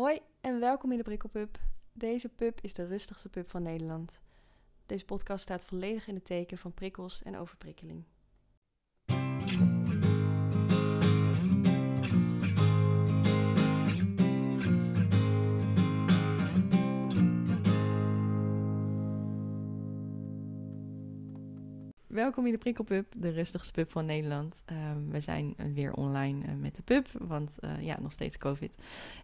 Hoi en welkom in de Prikkelpub. Deze pub is de rustigste pub van Nederland. Deze podcast staat volledig in het teken van prikkels en overprikkeling. Welkom in de Prikkelpub, de rustigste pub van Nederland. Ehm, we zijn weer online eh, met de pub, want eh, ja, nog steeds COVID.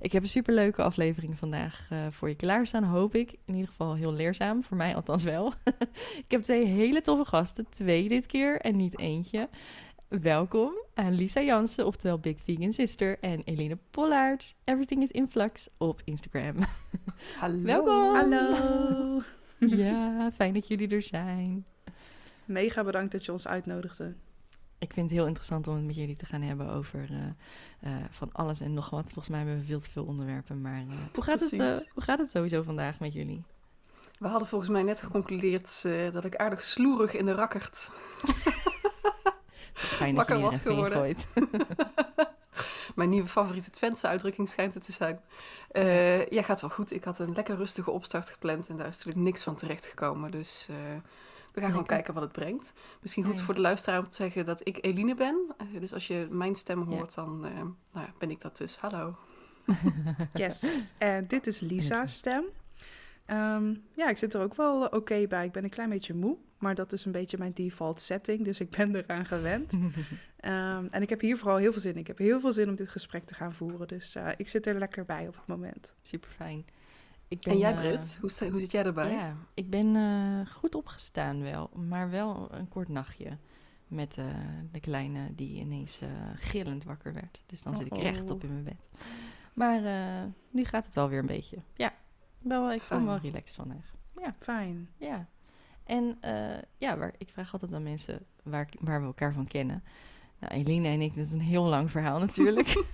Ik heb een superleuke aflevering vandaag eh, voor je klaarstaan, hoop ik. In ieder geval heel leerzaam, voor mij althans wel. ik heb twee hele toffe gasten, twee dit keer en niet eentje. Welkom aan Lisa Jansen, oftewel Big Vegan Sister, en Eline Pollaert. Everything is in flux op Instagram. Hallo. Welkom. Hallo. ja, fijn dat jullie er zijn. Mega bedankt dat je ons uitnodigde. Ik vind het heel interessant om het met jullie te gaan hebben over uh, uh, van alles en nog wat. Volgens mij hebben we veel te veel onderwerpen. Maar uh, hoe, gaat het, hoe gaat het sowieso vandaag met jullie? We hadden volgens mij net geconcludeerd dat ik aardig sloerig in de rakkert wakker was geworden. Mijn nieuwe favoriete Twentse uitdrukking schijnt het te zijn. ja, gaat wel goed. Ik had een lekker rustige opstart gepland en daar is natuurlijk niks van terechtgekomen. Dus we gaan gewoon kijken wat het brengt. Misschien goed voor de luisteraar om te zeggen dat ik Eline ben. Uh, dus als je mijn stem hoort, dan uh, nou, ben ik dat dus. Hallo. yes, en dit is Lisa's stem. Um, ja, ik zit er ook wel oké okay bij. Ik ben een klein beetje moe, maar dat is een beetje mijn default setting, dus ik ben eraan gewend. um, en ik heb hier vooral heel veel zin in. Ik heb heel veel zin om dit gesprek te gaan voeren, dus uh, ik zit er lekker bij op het moment. Super fijn. Ik ben, en jij, Brit? Uh, hoe, hoe zit jij erbij? Ja, ik ben uh, goed opgestaan wel, maar wel een kort nachtje. Met uh, de kleine die ineens gillend wakker werd. Dus dan zit ik recht op in mijn bed. Maar nu gaat het wel weer een beetje. Ja, wel, ik voel me wel relaxed vandaag. Ja. Fijn. Ja. En ja, waar, ik vraag altijd aan mensen waar, waar we elkaar van kennen. Nou, Eline en ik, dat is een heel lang verhaal natuurlijk.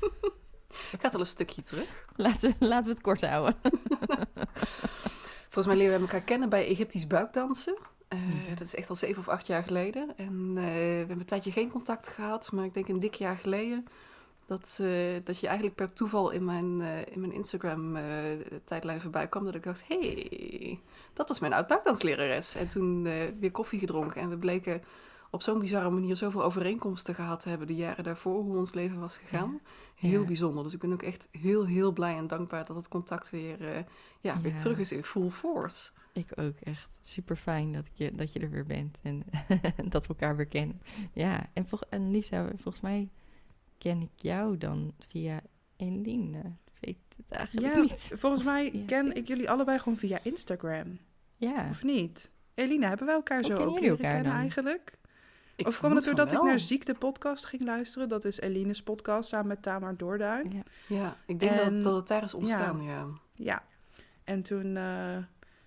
Gaat al een stukje terug. Laten, laten we het kort houden. Volgens mij leren we elkaar kennen bij Egyptisch buikdansen. Uh, Dat is echt al zeven of acht jaar geleden. En uh, we hebben een tijdje geen contact gehad, maar ik denk een dik jaar geleden. Dat, uh, dat je eigenlijk per toeval in mijn, in mijn Instagram-tijdlijn voorbij kwam. Dat ik dacht: hé, hey, dat was mijn oud-buikdanslerares. En toen weer koffie gedronken. En we bleken op zo'n bizarre manier zoveel overeenkomsten gehad hebben de jaren daarvoor, hoe ons leven was gegaan. Heel bijzonder. Dus ik ben ook echt heel, heel blij en dankbaar dat het contact weer, uh, ja, ja, weer terug is in full force. Ik ook echt. Super fijn dat, je, dat je er weer bent en dat we elkaar weer kennen. Ja, en, vol, en Lisa, volgens mij ken ik jou dan via Eline. Weet het eigenlijk ja, niet. Volgens mij ken ik jullie allebei gewoon via Instagram. Ja. Of niet? Eline, hebben wij elkaar Hoe zo ook leren kennen dan? eigenlijk? Ik of kwam het doordat ik naar Ziekte podcast ging luisteren? Dat is Eline's podcast samen met Tamar Doorduin. Ja. Ja, ik denk En- dat, dat het daar is ontstaan, ja. Ja. En toen, eh,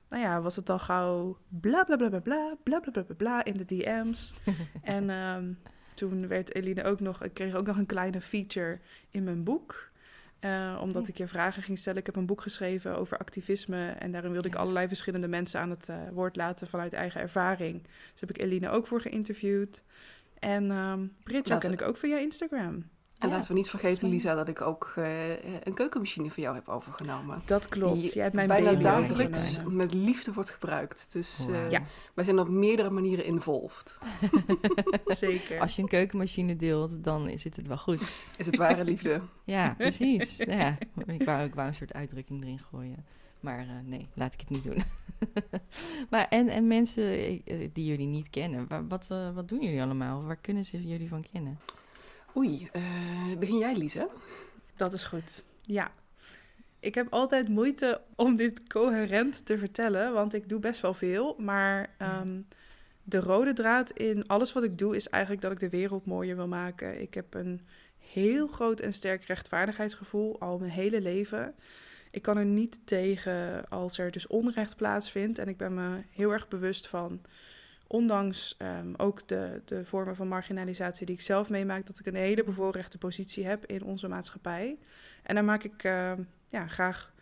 nou ja, was het al gauw bla bla bla bla bla bla bla bla bla, in de DM's. en ehm, toen werd Eline ook nog, ik kreeg ook nog een kleine feature in mijn boek. Eh, omdat ik je vragen ging stellen. Ik heb een boek geschreven over activisme. En daarin wilde ik allerlei verschillende mensen aan het eh, woord laten vanuit eigen ervaring. Dus heb ik Eline ook voor geïnterviewd. En Brit, jou Laten- ken ik ook via Instagram. En Ja. laten we niet vergeten, Lisa, dat ik ook eh, een keukenmachine voor jou heb overgenomen. Dat klopt. Die Jij hebt mijn bijna baby dagelijks overgenomen. met liefde wordt gebruikt. Dus eh, Ja. wij zijn op meerdere maniren involved. Zeker. Als je een keukenmachine deelt, dan zit het wel goed. Is het ware liefde? Ja, precies. ja, ik, wou, ik wou een soort uitdrukking erin gooien. Maar eh, nee, laat ik het niet doen. maar en, en mensen eh, die jullie niet kennen, wa- wat, eh, wat doen jullie allemaal? Waar kunnen ze jullie van kennen? Oei, eh, begin jij, Lisa? Dat is goed. Ja. Ik heb altijd moeite om dit coherent te vertellen, want ik doe best wel veel. Maar ehm, de rode draad in alles wat ik doe is eigenlijk dat ik de wereld mooier wil maken. Ik heb een heel groot en sterk rechtvaardigheidsgevoel al mijn hele leven. Ik kan er niet tegen als er dus onrecht plaatsvindt. En ik ben me heel erg bewust van, ondanks ehm, ook de, de vormen van marginalisatie die ik zelf meemaak, dat ik een hele bevoorrechte positie heb in onze maatschappij. En daar maak ik ehm, ja, graag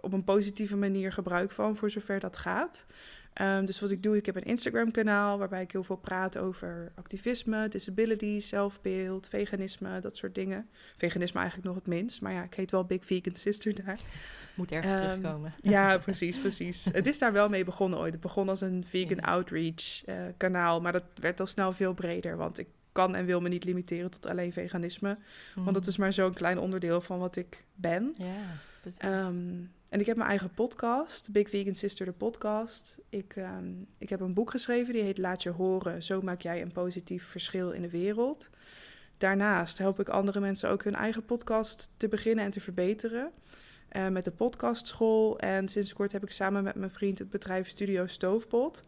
op een positieve manier gebruik van, voor zover dat gaat. Ehm, dus wat ik doe, ik heb een Instagram-kanaal waarbij ik heel veel praat over activisme, disability, zelfbeeld, veganisme, dat soort dingen. Veganisme eigenlijk nog het minst, maar ja, ik heet wel Big Vegan Sister daar. Moet ergens Ehm, terugkomen. Ja, precies, precies. Het is daar wel mee begonnen ooit. Het begon als een vegan Ja. outreach eh, kanaal, maar dat werd al snel veel breder, want ik kan en wil me niet limiteren tot alleen veganisme, want dat is maar zo'n klein onderdeel van wat ik ben. Ja, precies. Ehm, en ik heb mijn eigen podcast, Big Vegan Sister, de podcast. Ik, ehm, ik heb een boek geschreven, die heet Laat je horen, zo maak jij een positief verschil in de wereld. Daarnaast help ik andere mensen ook hun eigen podcast te beginnen en te verbeteren. eh, met de podcastschool. En sinds kort heb ik samen met mijn vriend het bedrijf Studio Stoofpot.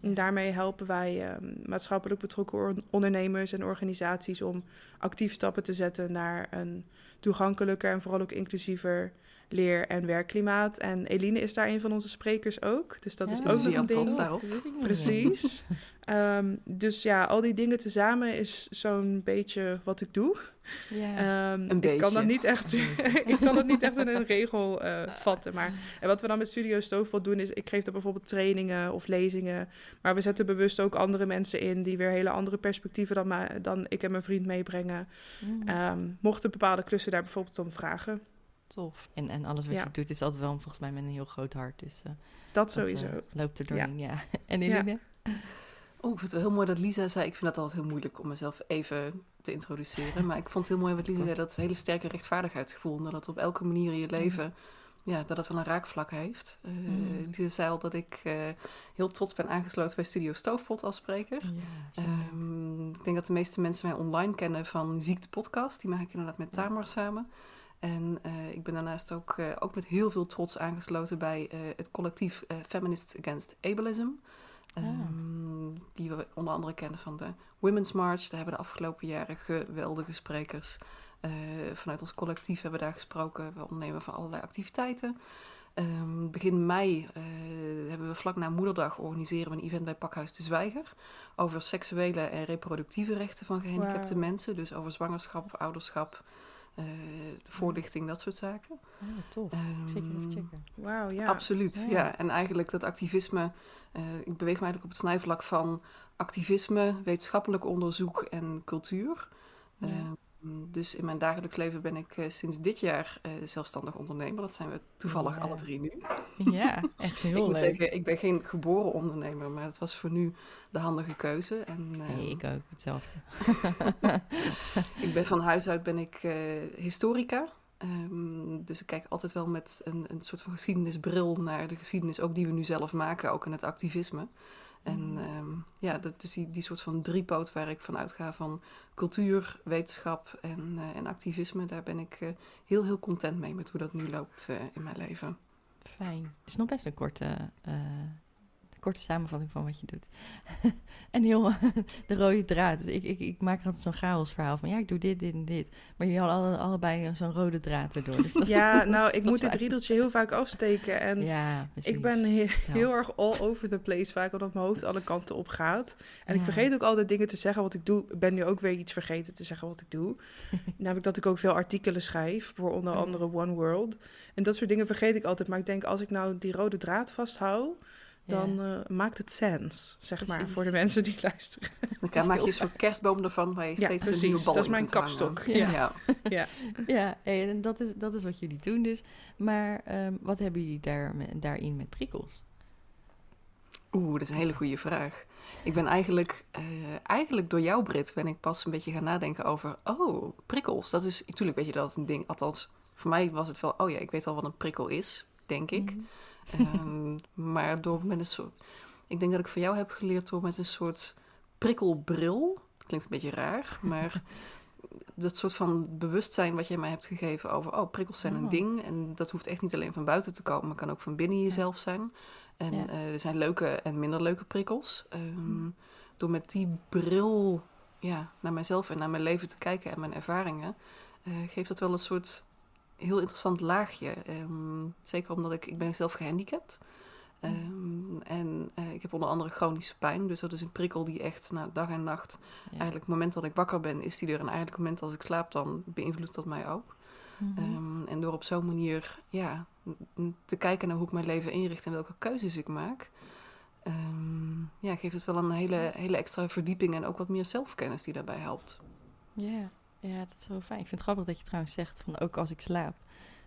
En daarmee helpen wij ehm, maatschappelijk betrokken on- ondernemers en organisaties om actief stappen te zetten naar een toegankelijker en vooral ook inclusiever leer- en werkklimaat. En Eline is daar een van onze sprekers ook. Dus dat is ook nog een ding. Precies. Ehm, dus ja, al die dingen tezamen is zo'n beetje wat ik doe. Ja. Ehm, Een ik kan dat niet echt, ik kan dat niet echt in een regel eh, vatten. Maar en wat we dan met Studio Stoofpot doen is, ik geef dan bijvoorbeeld trainingen of lezingen. Maar we zetten bewust ook andere mensen in die weer hele andere perspectieven dan, dan ik en mijn vriend meebrengen. Mm, Ehm, mochten bepaalde klussen daar bijvoorbeeld om vragen. Tof. En, en alles wat ja. je doet is altijd wel volgens mij met een heel groot hart. Dus eh, Dat dat, sowieso. eh, loopt er Ja. doorheen, ja. En Ja. Eline? Oh, ik vind het wel heel mooi dat Lisa zei. Ik vind dat altijd heel moeilijk om mezelf even te introduceren. Maar ik vond het heel mooi wat Lisa zei. Dat hele sterke rechtvaardigheidsgevoel. Dat het op elke manier in je leven. Ja, dat het wel een raakvlak heeft. Eh, Mm. Lisa zei al dat ik eh, heel trots ben aangesloten bij Studio Stoofpot als spreker. Ja. Ehm, ik denk dat de meeste mensen mij online kennen van Ziekte Podcast. Die maak ik inderdaad met Tamar samen. En eh, ik ben daarnaast ook, eh, ook met heel veel trots aangesloten bij eh, het collectief Feminists Against Ableism. Ah. Ehm, Die we onder andere kennen van de Women's March. Daar hebben de afgelopen jaren geweldige sprekers. vanuit ons collectief hebben we daar gesproken. We ondernemen van allerlei activiteiten. Ehm, begin mei hebben we vlak na Moederdag organiseren we een event bij Pakhuis de Zwijger. Over seksuele en reproductieve rechten van gehandicapte mensen. Dus over zwangerschap, ouderschap, eh, voorlichting, dat soort zaken. Ah, tof. Zeker even Ehm, checken. Wauw, ja. Absoluut, Ja. ja. En eigenlijk dat activisme, eh, ik beweeg me eigenlijk op het snijvlak van activisme, wetenschappelijk onderzoek en cultuur. Ja. Dus in mijn dagelijks leven ben ik eh, sinds dit jaar eh, zelfstandig ondernemer. Dat zijn we toevallig Ja. alle drie nu. Ja, echt heel ik moet leuk. zeggen, ik ben geen geboren ondernemer, maar het was voor nu de handige keuze. En, eh, Nee, ik ook hetzelfde. Ik ben van huis uit ben ik historica. Ehm, dus ik kijk altijd wel met een, een soort van geschiedenisbril naar de geschiedenis, ook die we nu zelf maken, ook in het activisme. En Mm. ehm, ja, dat, dus die, die soort van driepoot waar ik van uitga van cultuur, wetenschap en, eh, en activisme, daar ben ik eh, heel, heel content mee met hoe dat nu loopt eh, in mijn leven. Fijn. Het is nog best een korte, korte samenvatting van wat je doet. en heel de rode draad. Dus ik, ik, ik maak altijd zo'n chaosverhaal van... ja, ik doe dit, dit en dit. Maar jullie hadden alle, allebei zo'n rode draad erdoor. Dus dat, Ja, nou, ik moet dit riedeltje heel vaak afsteken. En ja, ik ben he- heel erg all over the place vaak, omdat mijn hoofd alle kanten op gaat. En ik vergeet ook altijd dingen te zeggen wat ik doe. Ik ben nu ook weer iets vergeten te zeggen wat ik doe. Namelijk dat ik ook veel artikelen schrijf, voor onder Oh andere One World. En dat soort dingen vergeet ik altijd. Maar ik denk, als ik nou die rode draad vasthoud, Ja. dan eh, maakt het sens, zeg maar, Precies. voor de mensen die luisteren. Dan maak je een soort kerstboom ervan waar je Ja, steeds een nieuwe bal Dat is mijn kapstok. Ja. Ja. ja. Ja, hey, en dat is, dat is wat jullie doen dus. Maar ehm, wat hebben jullie daar, daarin met prikkels? Oeh, dat is een hele goede vraag. Ik ben eigenlijk, eh, eigenlijk door jou, Brit, ben ik pas een beetje gaan nadenken over, oh, prikkels. Dat is, natuurlijk weet je dat een ding, althans, voor mij was het wel, oh ja, ik weet al wat een prikkel is, denk ik. Mhm. Ehm, maar door met een soort, ik denk dat ik van jou heb geleerd door met een soort prikkelbril. Klinkt een beetje raar, maar dat soort van bewustzijn wat jij mij hebt gegeven over, oh, prikkels zijn een Oh. ding. En dat hoeft echt niet alleen van buiten te komen, maar kan ook van binnen jezelf zijn. En Ja. eh, er zijn leuke en minder leuke prikkels. Ehm, Hm. Door met die bril ja, naar mijzelf en naar mijn leven te kijken en mijn ervaringen, eh, geeft dat wel een soort heel interessant laagje. Ehm, zeker omdat ik, ik ben zelf gehandicapt. Ehm, en eh, ik heb onder andere chronische pijn. Dus dat is een prikkel die echt na dag en nacht... Ja. Eigenlijk het moment dat ik wakker ben, is die er. En eigenlijk het moment als ik slaap, dan beïnvloedt dat mij ook. Mhm. Ehm, en door op zo'n manier ja, te kijken naar hoe ik mijn leven inricht en welke keuzes ik maak... ja, geeft het wel een hele, hele extra verdieping en ook wat meer zelfkennis die daarbij helpt. Ja, ja, dat is wel fijn. Ik vind het grappig dat je trouwens zegt van ook als ik slaap.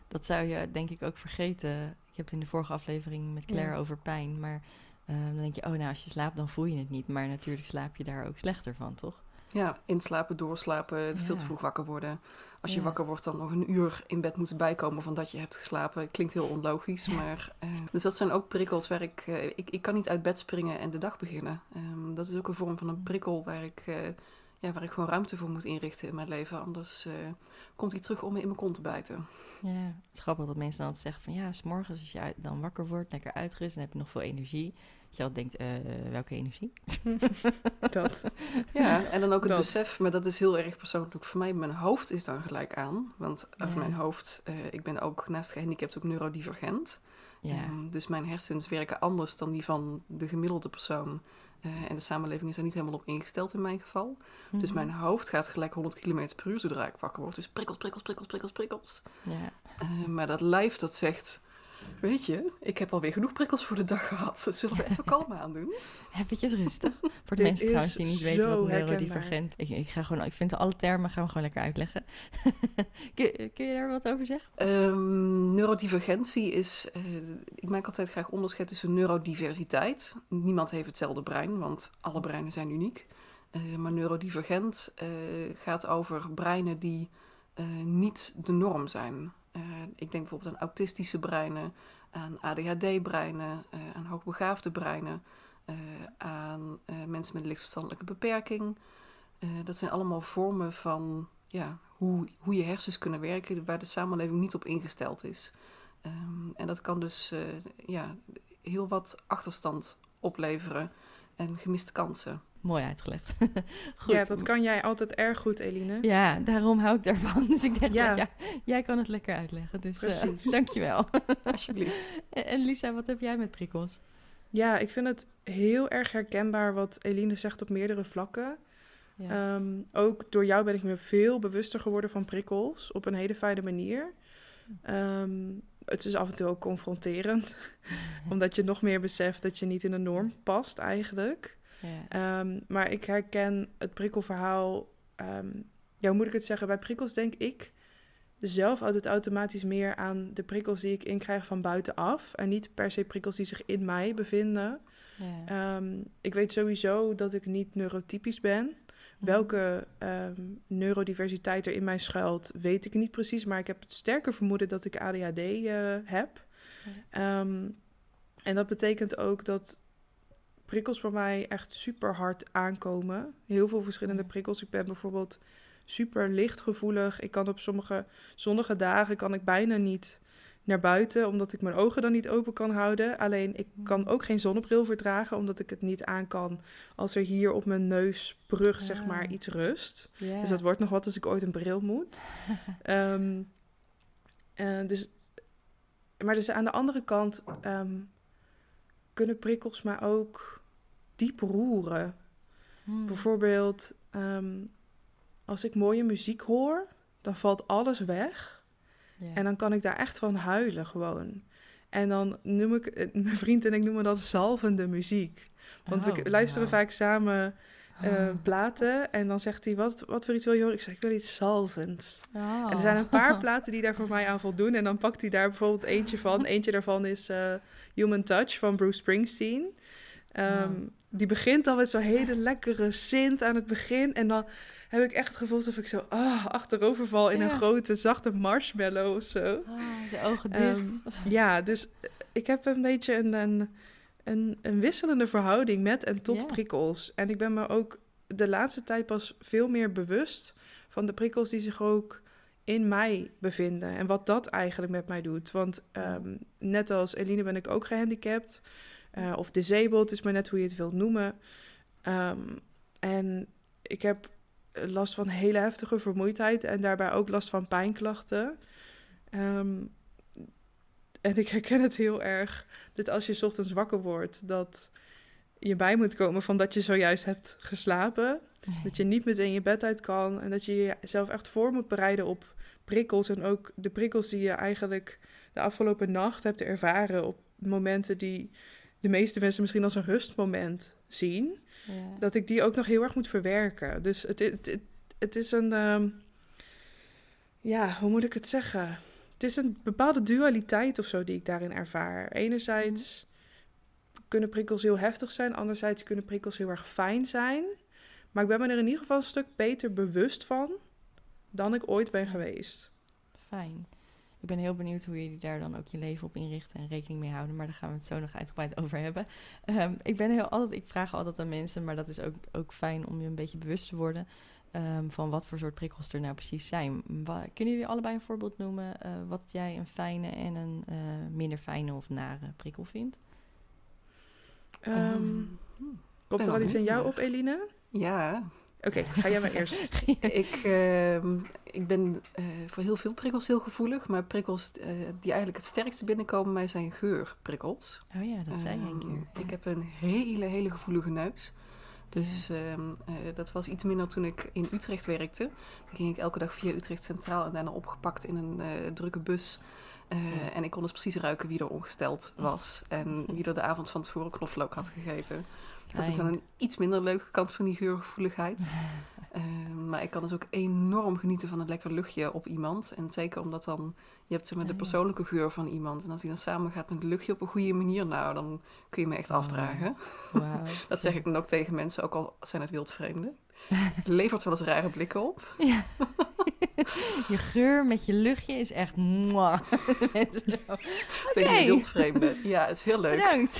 Dat zou je denk ik ook vergeten. Ik heb het in de vorige aflevering met Claire Ja. over pijn. Maar ehm, dan denk je, oh nou, als je slaapt, dan voel je het niet. Maar natuurlijk slaap je daar ook slechter van, toch? Ja, inslapen, doorslapen, veel te vroeg wakker worden. Als je Ja. wakker wordt, dan nog een uur in bed moeten bijkomen van dat je hebt geslapen. Klinkt heel onlogisch, maar... eh, dus dat zijn ook prikkels waar ik, eh, ik... Ik kan niet uit bed springen en de dag beginnen. Ehm, dat is ook een vorm van een prikkel waar ik, eh, ja, waar ik gewoon ruimte voor moet inrichten in mijn leven. Anders eh, komt hij terug om me in mijn kont te bijten. Ja, het is grappig dat mensen dan altijd zeggen van ja, s morgens als je dan wakker wordt, lekker uitgerust, dan heb je nog veel energie. Dat je altijd denkt, eh, welke energie? Dat. Ja, en dan ook het Dat. besef, maar dat is heel erg persoonlijk voor mij. Mijn hoofd is dan gelijk aan. Want over Ja. mijn hoofd, eh, ik ben ook naast gehandicapt ook neurodivergent. Ja, Ehm, dus mijn hersens werken anders dan die van de gemiddelde persoon. Eh, en de samenleving is er niet helemaal op ingesteld in mijn geval. Dus Mhm. mijn hoofd gaat gelijk 100 km per uur zodra ik wakker word. Dus prikkels, prikkels, prikkels, prikkels, prikkels. Eh, maar dat lijf dat zegt... Weet je, ik heb alweer genoeg prikkels voor de dag gehad. Zullen we even kalm aandoen? eventjes rustig. Voor de Dit mensen trouwens die niet weten wat neurodivergent... Ik, ik, ga gewoon, ik vind alle termen gaan we gewoon lekker uitleggen. kun, kun je daar wat over zeggen? Ehm, neurodivergentie is, eh, ik maak altijd graag onderscheid tussen neurodiversiteit. Niemand heeft hetzelfde brein, want alle breinen zijn uniek. Eh, maar neurodivergent eh, gaat over breinen die niet de norm zijn. Eh, ik denk bijvoorbeeld aan autistische breinen, aan ADHD-breinen, eh, aan hoogbegaafde breinen, eh, aan mensen met lichtverstandelijke beperking. Dat zijn allemaal vormen van ja, hoe, hoe je hersens kunnen werken waar de samenleving niet op ingesteld is. Ehm, en dat kan dus ja, heel wat achterstand opleveren en gemiste kansen. Mooi uitgelegd. Goed. Ja, dat kan jij altijd erg goed, Eline. Ja, daarom hou ik daarvan. Dus ik denk, ja. Ja. jij kan het lekker uitleggen. Dus eh, Precies. dankjewel. Alsjeblieft. En en Lisa, wat heb jij met prikkels? Ja, ik vind het heel erg herkenbaar wat Eline zegt op meerdere vlakken. Ja. Ehm, ook door jou ben ik me veel bewuster geworden van prikkels op een hele fijne manier. Ehm, het is af en toe ook confronterend, omdat je nog meer beseft dat je niet in de norm past eigenlijk. Ja. Ehm, maar ik herken het prikkelverhaal. ehm, ja, hoe moet ik het zeggen? Bij prikkels denk ik zelf altijd automatisch meer aan de prikkels die ik inkrijg van buitenaf. En niet per se prikkels die zich in mij bevinden. ja. Ehm, ik weet sowieso dat ik niet neurotypisch ben. Welke ehm, neurodiversiteit er in mij schuilt, weet ik niet precies. Maar ik heb het sterke vermoeden dat ik ADHD eh, heb. En dat betekent ook dat prikkels bij mij echt super hard aankomen. Heel veel verschillende prikkels. Ik ben bijvoorbeeld super lichtgevoelig. Ik kan op sommige zonnige dagen kan ik bijna niet naar buiten, omdat ik mijn ogen dan niet open kan houden. Alleen ik kan ook geen zonnebril verdragen, omdat ik het niet aan kan als er hier op mijn neusbrug, zeg maar, Ah. iets rust. Ja. Dus dat wordt nog wat als ik ooit een bril moet. Ehm, eh, dus, maar dus aan de andere kant ehm, kunnen prikkels maar ook diep roeren. Hmm. Bijvoorbeeld, ehm, als ik mooie muziek hoor, dan valt alles weg. En dan kan ik daar echt van huilen gewoon. En dan noem ik, eh, mijn vriend en ik noemen dat zalvende muziek. Want Oh, we luisteren wauw. vaak samen eh, Oh. platen. En dan zegt hij, wat, wat voor iets wil je horen? Ik zeg, ik wil iets zalvends. Oh. En er zijn een paar platen die daar voor mij aan voldoen. En dan pakt hij daar bijvoorbeeld eentje van. Eentje daarvan is eh, Human Touch van Bruce Springsteen. Ehm, Wow. Die begint al met zo'n hele lekkere synth aan het begin. En dan heb ik echt het gevoel alsof ik zo ah, achterover val in Ja. een grote zachte marshmallow of zo. Oh, de ogen dicht. Ehm, ja, dus ik heb een beetje een, een, een, een wisselende verhouding met en tot prikkels. En ik ben me ook de laatste tijd pas veel meer bewust van de prikkels die zich ook in mij bevinden. En wat dat eigenlijk met mij doet. Want ehm, net als Eline ben ik ook gehandicapt. eh, of disabled is maar net hoe je het wilt noemen. Ehm, en ik heb last van hele heftige vermoeidheid en daarbij ook last van pijnklachten. Ehm, en ik herken het heel erg dat als je 's ochtends wakker wordt, dat je bij moet komen van dat je zojuist hebt geslapen. Dat je niet meteen je bed uit kan en dat je jezelf echt voor moet bereiden op prikkels. En ook de prikkels die je eigenlijk de afgelopen nacht hebt ervaren op momenten die de meeste mensen misschien als een rustmoment zien, dat ik die ook nog heel erg moet verwerken. Dus het, het, het, het is een, ehm, ja, hoe moet ik het zeggen? Het is een bepaalde dualiteit of zo die ik daarin ervaar. Enerzijds kunnen prikkels heel heftig zijn, anderzijds kunnen prikkels heel erg fijn zijn. Maar ik ben me er in ieder geval een stuk beter bewust van dan ik ooit ben geweest. Fijn. Ik ben heel benieuwd hoe jullie daar dan ook je leven op inrichten en rekening mee houden. Maar daar gaan we het zo nog uitgebreid over hebben. Ehm, ik ben heel altijd, ik vraag altijd aan mensen, maar dat is ook, ook fijn om je een beetje bewust te worden. Ehm, van wat voor soort prikkels er nou precies zijn. kunnen jullie allebei een voorbeeld noemen uh, wat jij een fijne en een uh, minder fijne of nare prikkel vindt? Um, komt er al iets in jou op, Eline? Ja. Oké, ga jij maar eerst. ik, uh, ik ben uh, voor heel veel prikkels heel gevoelig, maar prikkels uh, die eigenlijk het sterkste binnenkomen mij zijn geurprikkels. Oh ja, dat zei je een keer. Ik heb een hele, hele gevoelige neus. Dus ja. uh, dat was iets minder toen ik in Utrecht werkte. Dan ging ik elke dag via Utrecht Centraal en daarna opgepakt in een uh, drukke bus. Uh, en ik kon dus precies ruiken wie er ongesteld was. En wie er de avond van tevoren knoflook had gegeten. Dat is dan een iets minder leuke kant van die geurgevoeligheid. maar ik kan dus ook enorm genieten van het lekker luchtje op iemand. En zeker omdat dan, je hebt zeg maar, de persoonlijke geur van iemand. En als die dan samen gaat met het luchtje op een goede manier, nou, dan kun je me echt afdragen. Wow. dat zeg ik dan ook tegen mensen, ook al zijn het wildvreemden. Levert wel eens rare blikken op. Ja. je geur met je luchtje is echt mwah. Tegen okay. wildvreemden. Ja, het is heel leuk. Bedankt.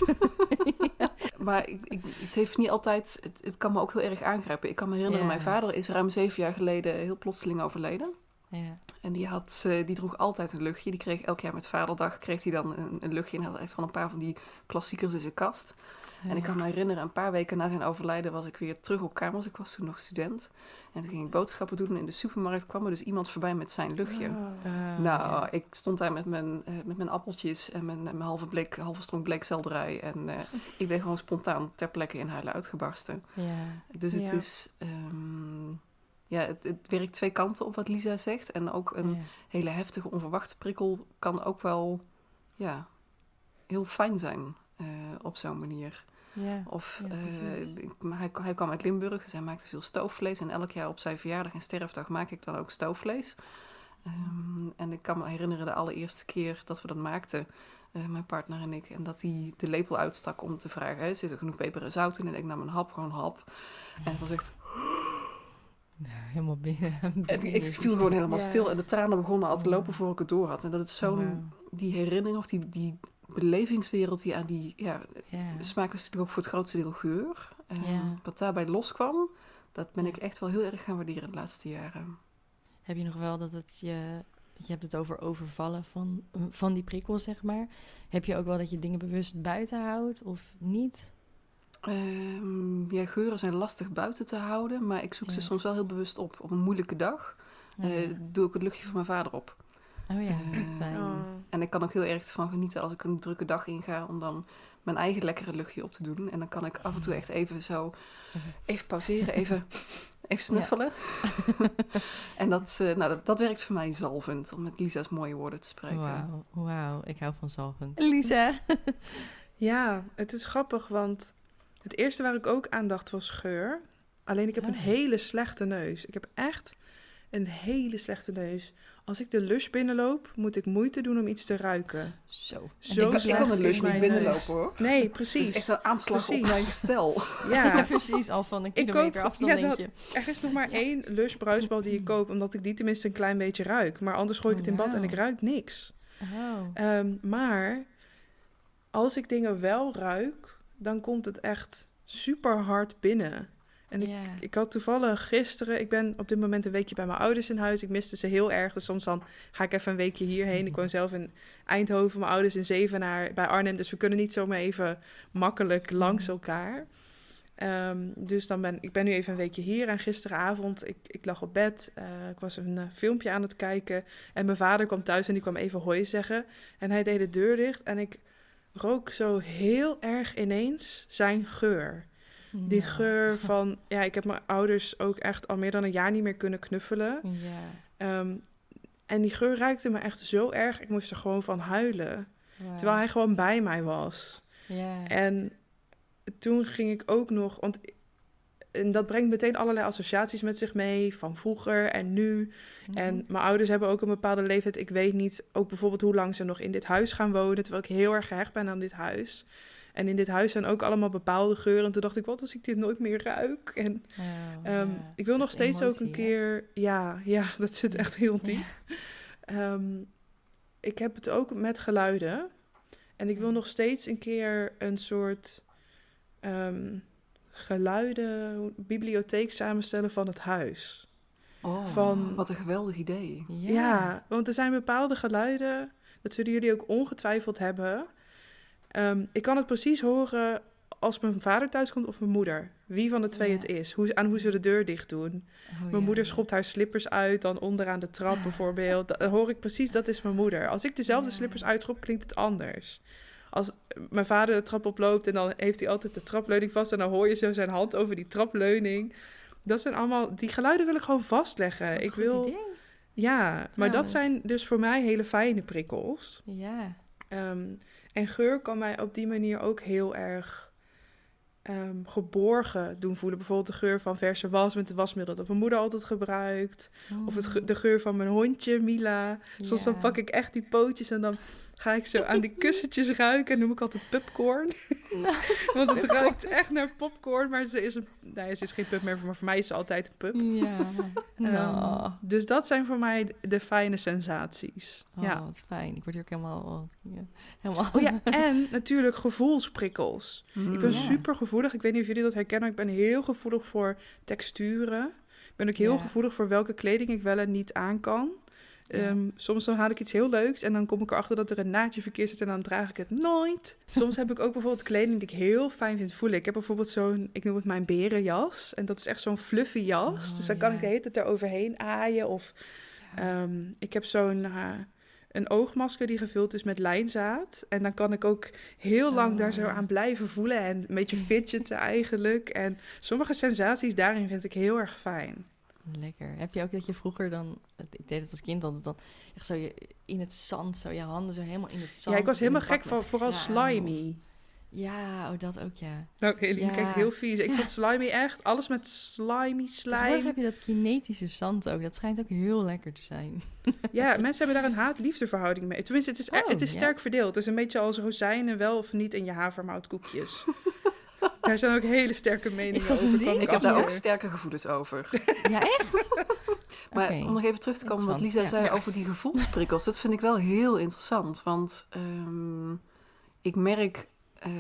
ja. Maar ik, ik, het heeft niet altijd... Het, het, kan me ook heel erg aangrijpen. Ik kan me herinneren, ja. mijn vader is ruim zeven jaar geleden heel plotseling overleden. Ja. En die, had, uh, die droeg altijd een luchtje. Die kreeg elk jaar met vaderdag kreeg hij dan een, een luchtje. En hij had echt van een paar van die klassiekers in zijn kast. En ik kan me herinneren, een paar weken na zijn overlijden was ik weer terug op kamers. Ik was toen nog student. En toen ging ik boodschappen doen. En in de supermarkt kwam er dus iemand voorbij met zijn luchtje. Oh. nou, ja. ik stond daar met mijn, uh, met mijn appeltjes en mijn, mijn halve, blik, halve stronk bleekselderij. En uh, ik ben gewoon spontaan ter plekke in huilen uitgebarsten. Ja. Dus het is... Um, ja, het, het, werkt twee kanten op wat Lisa zegt. En ook een hele heftige, onverwachte prikkel kan ook wel ja, heel fijn zijn uh, op zo'n manier. Ja, of ja, uh, hij, hij kwam uit Limburg, dus hij maakte veel stoofvlees. En elk jaar op zijn verjaardag en sterfdag maak ik dan ook stoofvlees. Um, en ik kan me herinneren de allereerste keer dat we dat maakten, uh, mijn partner en ik. En dat hij de lepel uitstak om te vragen, hè, zit er genoeg peper en zout in? En ik nam een hap, gewoon een hap. En het was echt... helemaal binnen. En ik viel gewoon helemaal ja. stil en de tranen begonnen al te lopen voor ik het door had. En dat is zo'n, die herinnering of die, die belevingswereld die aan die ja, ja. smaak is natuurlijk ook voor het grootste deel geur. Um, ja. Wat daarbij loskwam, dat ben ik echt wel heel erg gaan waarderen de laatste jaren. Heb je nog wel dat het je, je hebt het over overvallen van, van die prikkels, zeg maar. Heb je ook wel dat je dingen bewust buiten houdt of niet? Um, ja, geuren zijn lastig buiten te houden, maar ik zoek ze soms wel heel bewust op. Op een moeilijke dag uh, doe ik het luchtje van mijn vader op. Oh ja, uh, fijn. Oh. Ik kan ook heel erg van genieten als ik een drukke dag inga om dan mijn eigen lekkere luchtje op te doen. En dan kan ik af en toe echt even zo, even pauzeren, even, even snuffelen. Ja. en dat, uh, nou, dat, dat, werkt voor mij zalvend, om met Lisa's mooie woorden te spreken. Wauw, wow, ik hou van zalvend. Lisa? ja, het is grappig, want het eerste waar ik ook aan dacht was geur. Alleen ik heb een hele slechte neus. Ik heb echt een hele slechte neus. Als ik de lush binnenloop, moet ik moeite doen om iets te ruiken. Zo. Zo ik, ik kan de lush niet binnenlopen hoor. Nee, precies. Het is echt een aanslag precies. op mijn gestel. Ja. ja. precies. Al van een kilometer koop, afstand ja, dat, Er is nog maar ja. één lush bruisbal die ik koop, omdat ik die tenminste een klein beetje ruik. Maar anders gooi ik het in bad wow. en ik ruik niks. Oh. Um, maar als ik dingen wel ruik, dan komt het echt super hard binnen. En ik, ik had toevallig gisteren, ik ben op dit moment een weekje bij mijn ouders in huis. Ik miste ze heel erg, dus soms dan ga ik even een weekje hierheen. Ik woon zelf in Eindhoven, mijn ouders in Zevenaar bij Arnhem. Dus we kunnen niet zomaar even makkelijk langs elkaar. Um, dus dan ben ik ben nu even een weekje hier. En gisteravond, ik, ik lag op bed. Uh, ik was een uh, filmpje aan het kijken. En mijn vader kwam thuis en die kwam even hoi zeggen. En hij deed de deur dicht en ik rook zo heel erg ineens zijn geur. Die ja. geur van, ja, ik heb mijn ouders ook echt al meer dan een jaar niet meer kunnen knuffelen. Ja. Um, en die geur ruikte me echt zo erg, ik moest er gewoon van huilen. Wow. Terwijl hij gewoon bij mij was. Ja. En toen ging ik ook nog, want en dat brengt meteen allerlei associaties met zich mee van vroeger en nu. Mhm. En mijn ouders hebben ook een bepaalde leeftijd. Ik weet niet ook bijvoorbeeld hoe lang ze nog in dit huis gaan wonen, terwijl ik heel erg gehecht ben aan dit huis. En in dit huis zijn ook allemaal bepaalde geuren. En toen dacht ik, wat als ik dit nooit meer ruik? En Oh, Ehm, ja. ik wil nog steeds ook een keer. Ja, ja, dat zit echt heel diep. Ja. Ehm, ik heb het ook met geluiden. En ik wil nog steeds een keer een soort ehm, geluiden, bibliotheek samenstellen van het huis. Oh, Van- wat een geweldig idee. Ja. want er zijn bepaalde geluiden, dat zullen jullie ook ongetwijfeld hebben. Ehm, ik kan het precies horen als mijn vader thuis komt of mijn moeder. Wie van de twee Ja. het is. Hoe, aan hoe ze de deur dicht doen. Oh, Mijn ja, moeder schopt haar slippers uit, dan onderaan de trap bijvoorbeeld. Dan hoor ik precies, dat is mijn moeder. Als ik dezelfde Ja. slippers uitschop, klinkt het anders. Als mijn vader de trap oploopt en dan heeft hij altijd de trapleuning vast... en dan hoor je zo zijn hand over die trapleuning. Dat zijn allemaal... Die geluiden wil ik gewoon vastleggen. ik wil... idee. Ja, maar dat zijn dus voor mij hele fijne prikkels. Ja. Ehm, en geur kan mij op die manier ook heel erg ehm, geborgen doen voelen. Bijvoorbeeld de geur van verse was met het wasmiddel dat mijn moeder altijd gebruikt. Of het ge- de geur van mijn hondje, Mila. Soms dan pak ik echt die pootjes en dan ga ik zo aan die kussentjes ruiken. En noem ik altijd popcorn. Want het ruikt echt naar popcorn. Maar ze is, een, nee, ze is geen pup meer, maar voor mij is ze altijd een pup. Ja. Ehm, Nou. dus dat zijn voor mij de fijne sensaties. Oh, ja. wat fijn. Ik word hier ook helemaal... ja, helemaal... Oh ja, en natuurlijk gevoelsprikkels. Ik ben Mm. Ja. super gevoelig. Ik weet niet of jullie dat herkennen. maar Ik ben heel gevoelig voor texturen. Ik ben ook heel Ja. gevoelig voor welke kleding ik wel en niet aan kan. Ehm, soms dan haal ik iets heel leuks en dan kom ik erachter dat er een naadje verkeerd zit en dan draag ik het nooit. Soms heb ik ook bijvoorbeeld kleding die ik heel fijn vind voelen. Ik heb bijvoorbeeld zo'n, ik noem het mijn berenjas. En dat is echt zo'n fluffy jas. Oh, dus dan kan ik de hele tijd eroverheen aaien. Of Ehm, ik heb zo'n eh, een oogmasker die gevuld is met lijnzaad. En dan kan ik ook heel lang Oh, daar zo ja. aan blijven voelen. En een beetje fidgeten eigenlijk. En sommige sensaties daarin vind ik heel erg fijn. Lekker. Heb je ook dat je vroeger dan... Ik deed het als kind altijd dan... Echt zo je, in het zand, zo je handen zo helemaal in het zand. ja, ik was helemaal gek van vooral slimy. Ja, oh, dat ook, ja. Nou, je Ja. kijkt heel vies. Ik vond slimy echt, alles met slimy, slijm. heb je dat kinetische zand ook. Dat schijnt ook heel lekker te zijn. Ja, mensen hebben daar een haat-liefde verhouding mee. Tenminste, het is, er- Oh, het is sterk verdeeld. Het is een beetje als rozijnen wel of niet in je havermoutkoekjes. daar zijn ook hele sterke meningen over. kwam Ik heb daar ook sterke gevoelens over. Ja, echt? Maar om nog even terug te komen wat Lisa zei over die gevoelsprikkels, dat vind ik wel heel interessant. Want ehm, ik merk eh,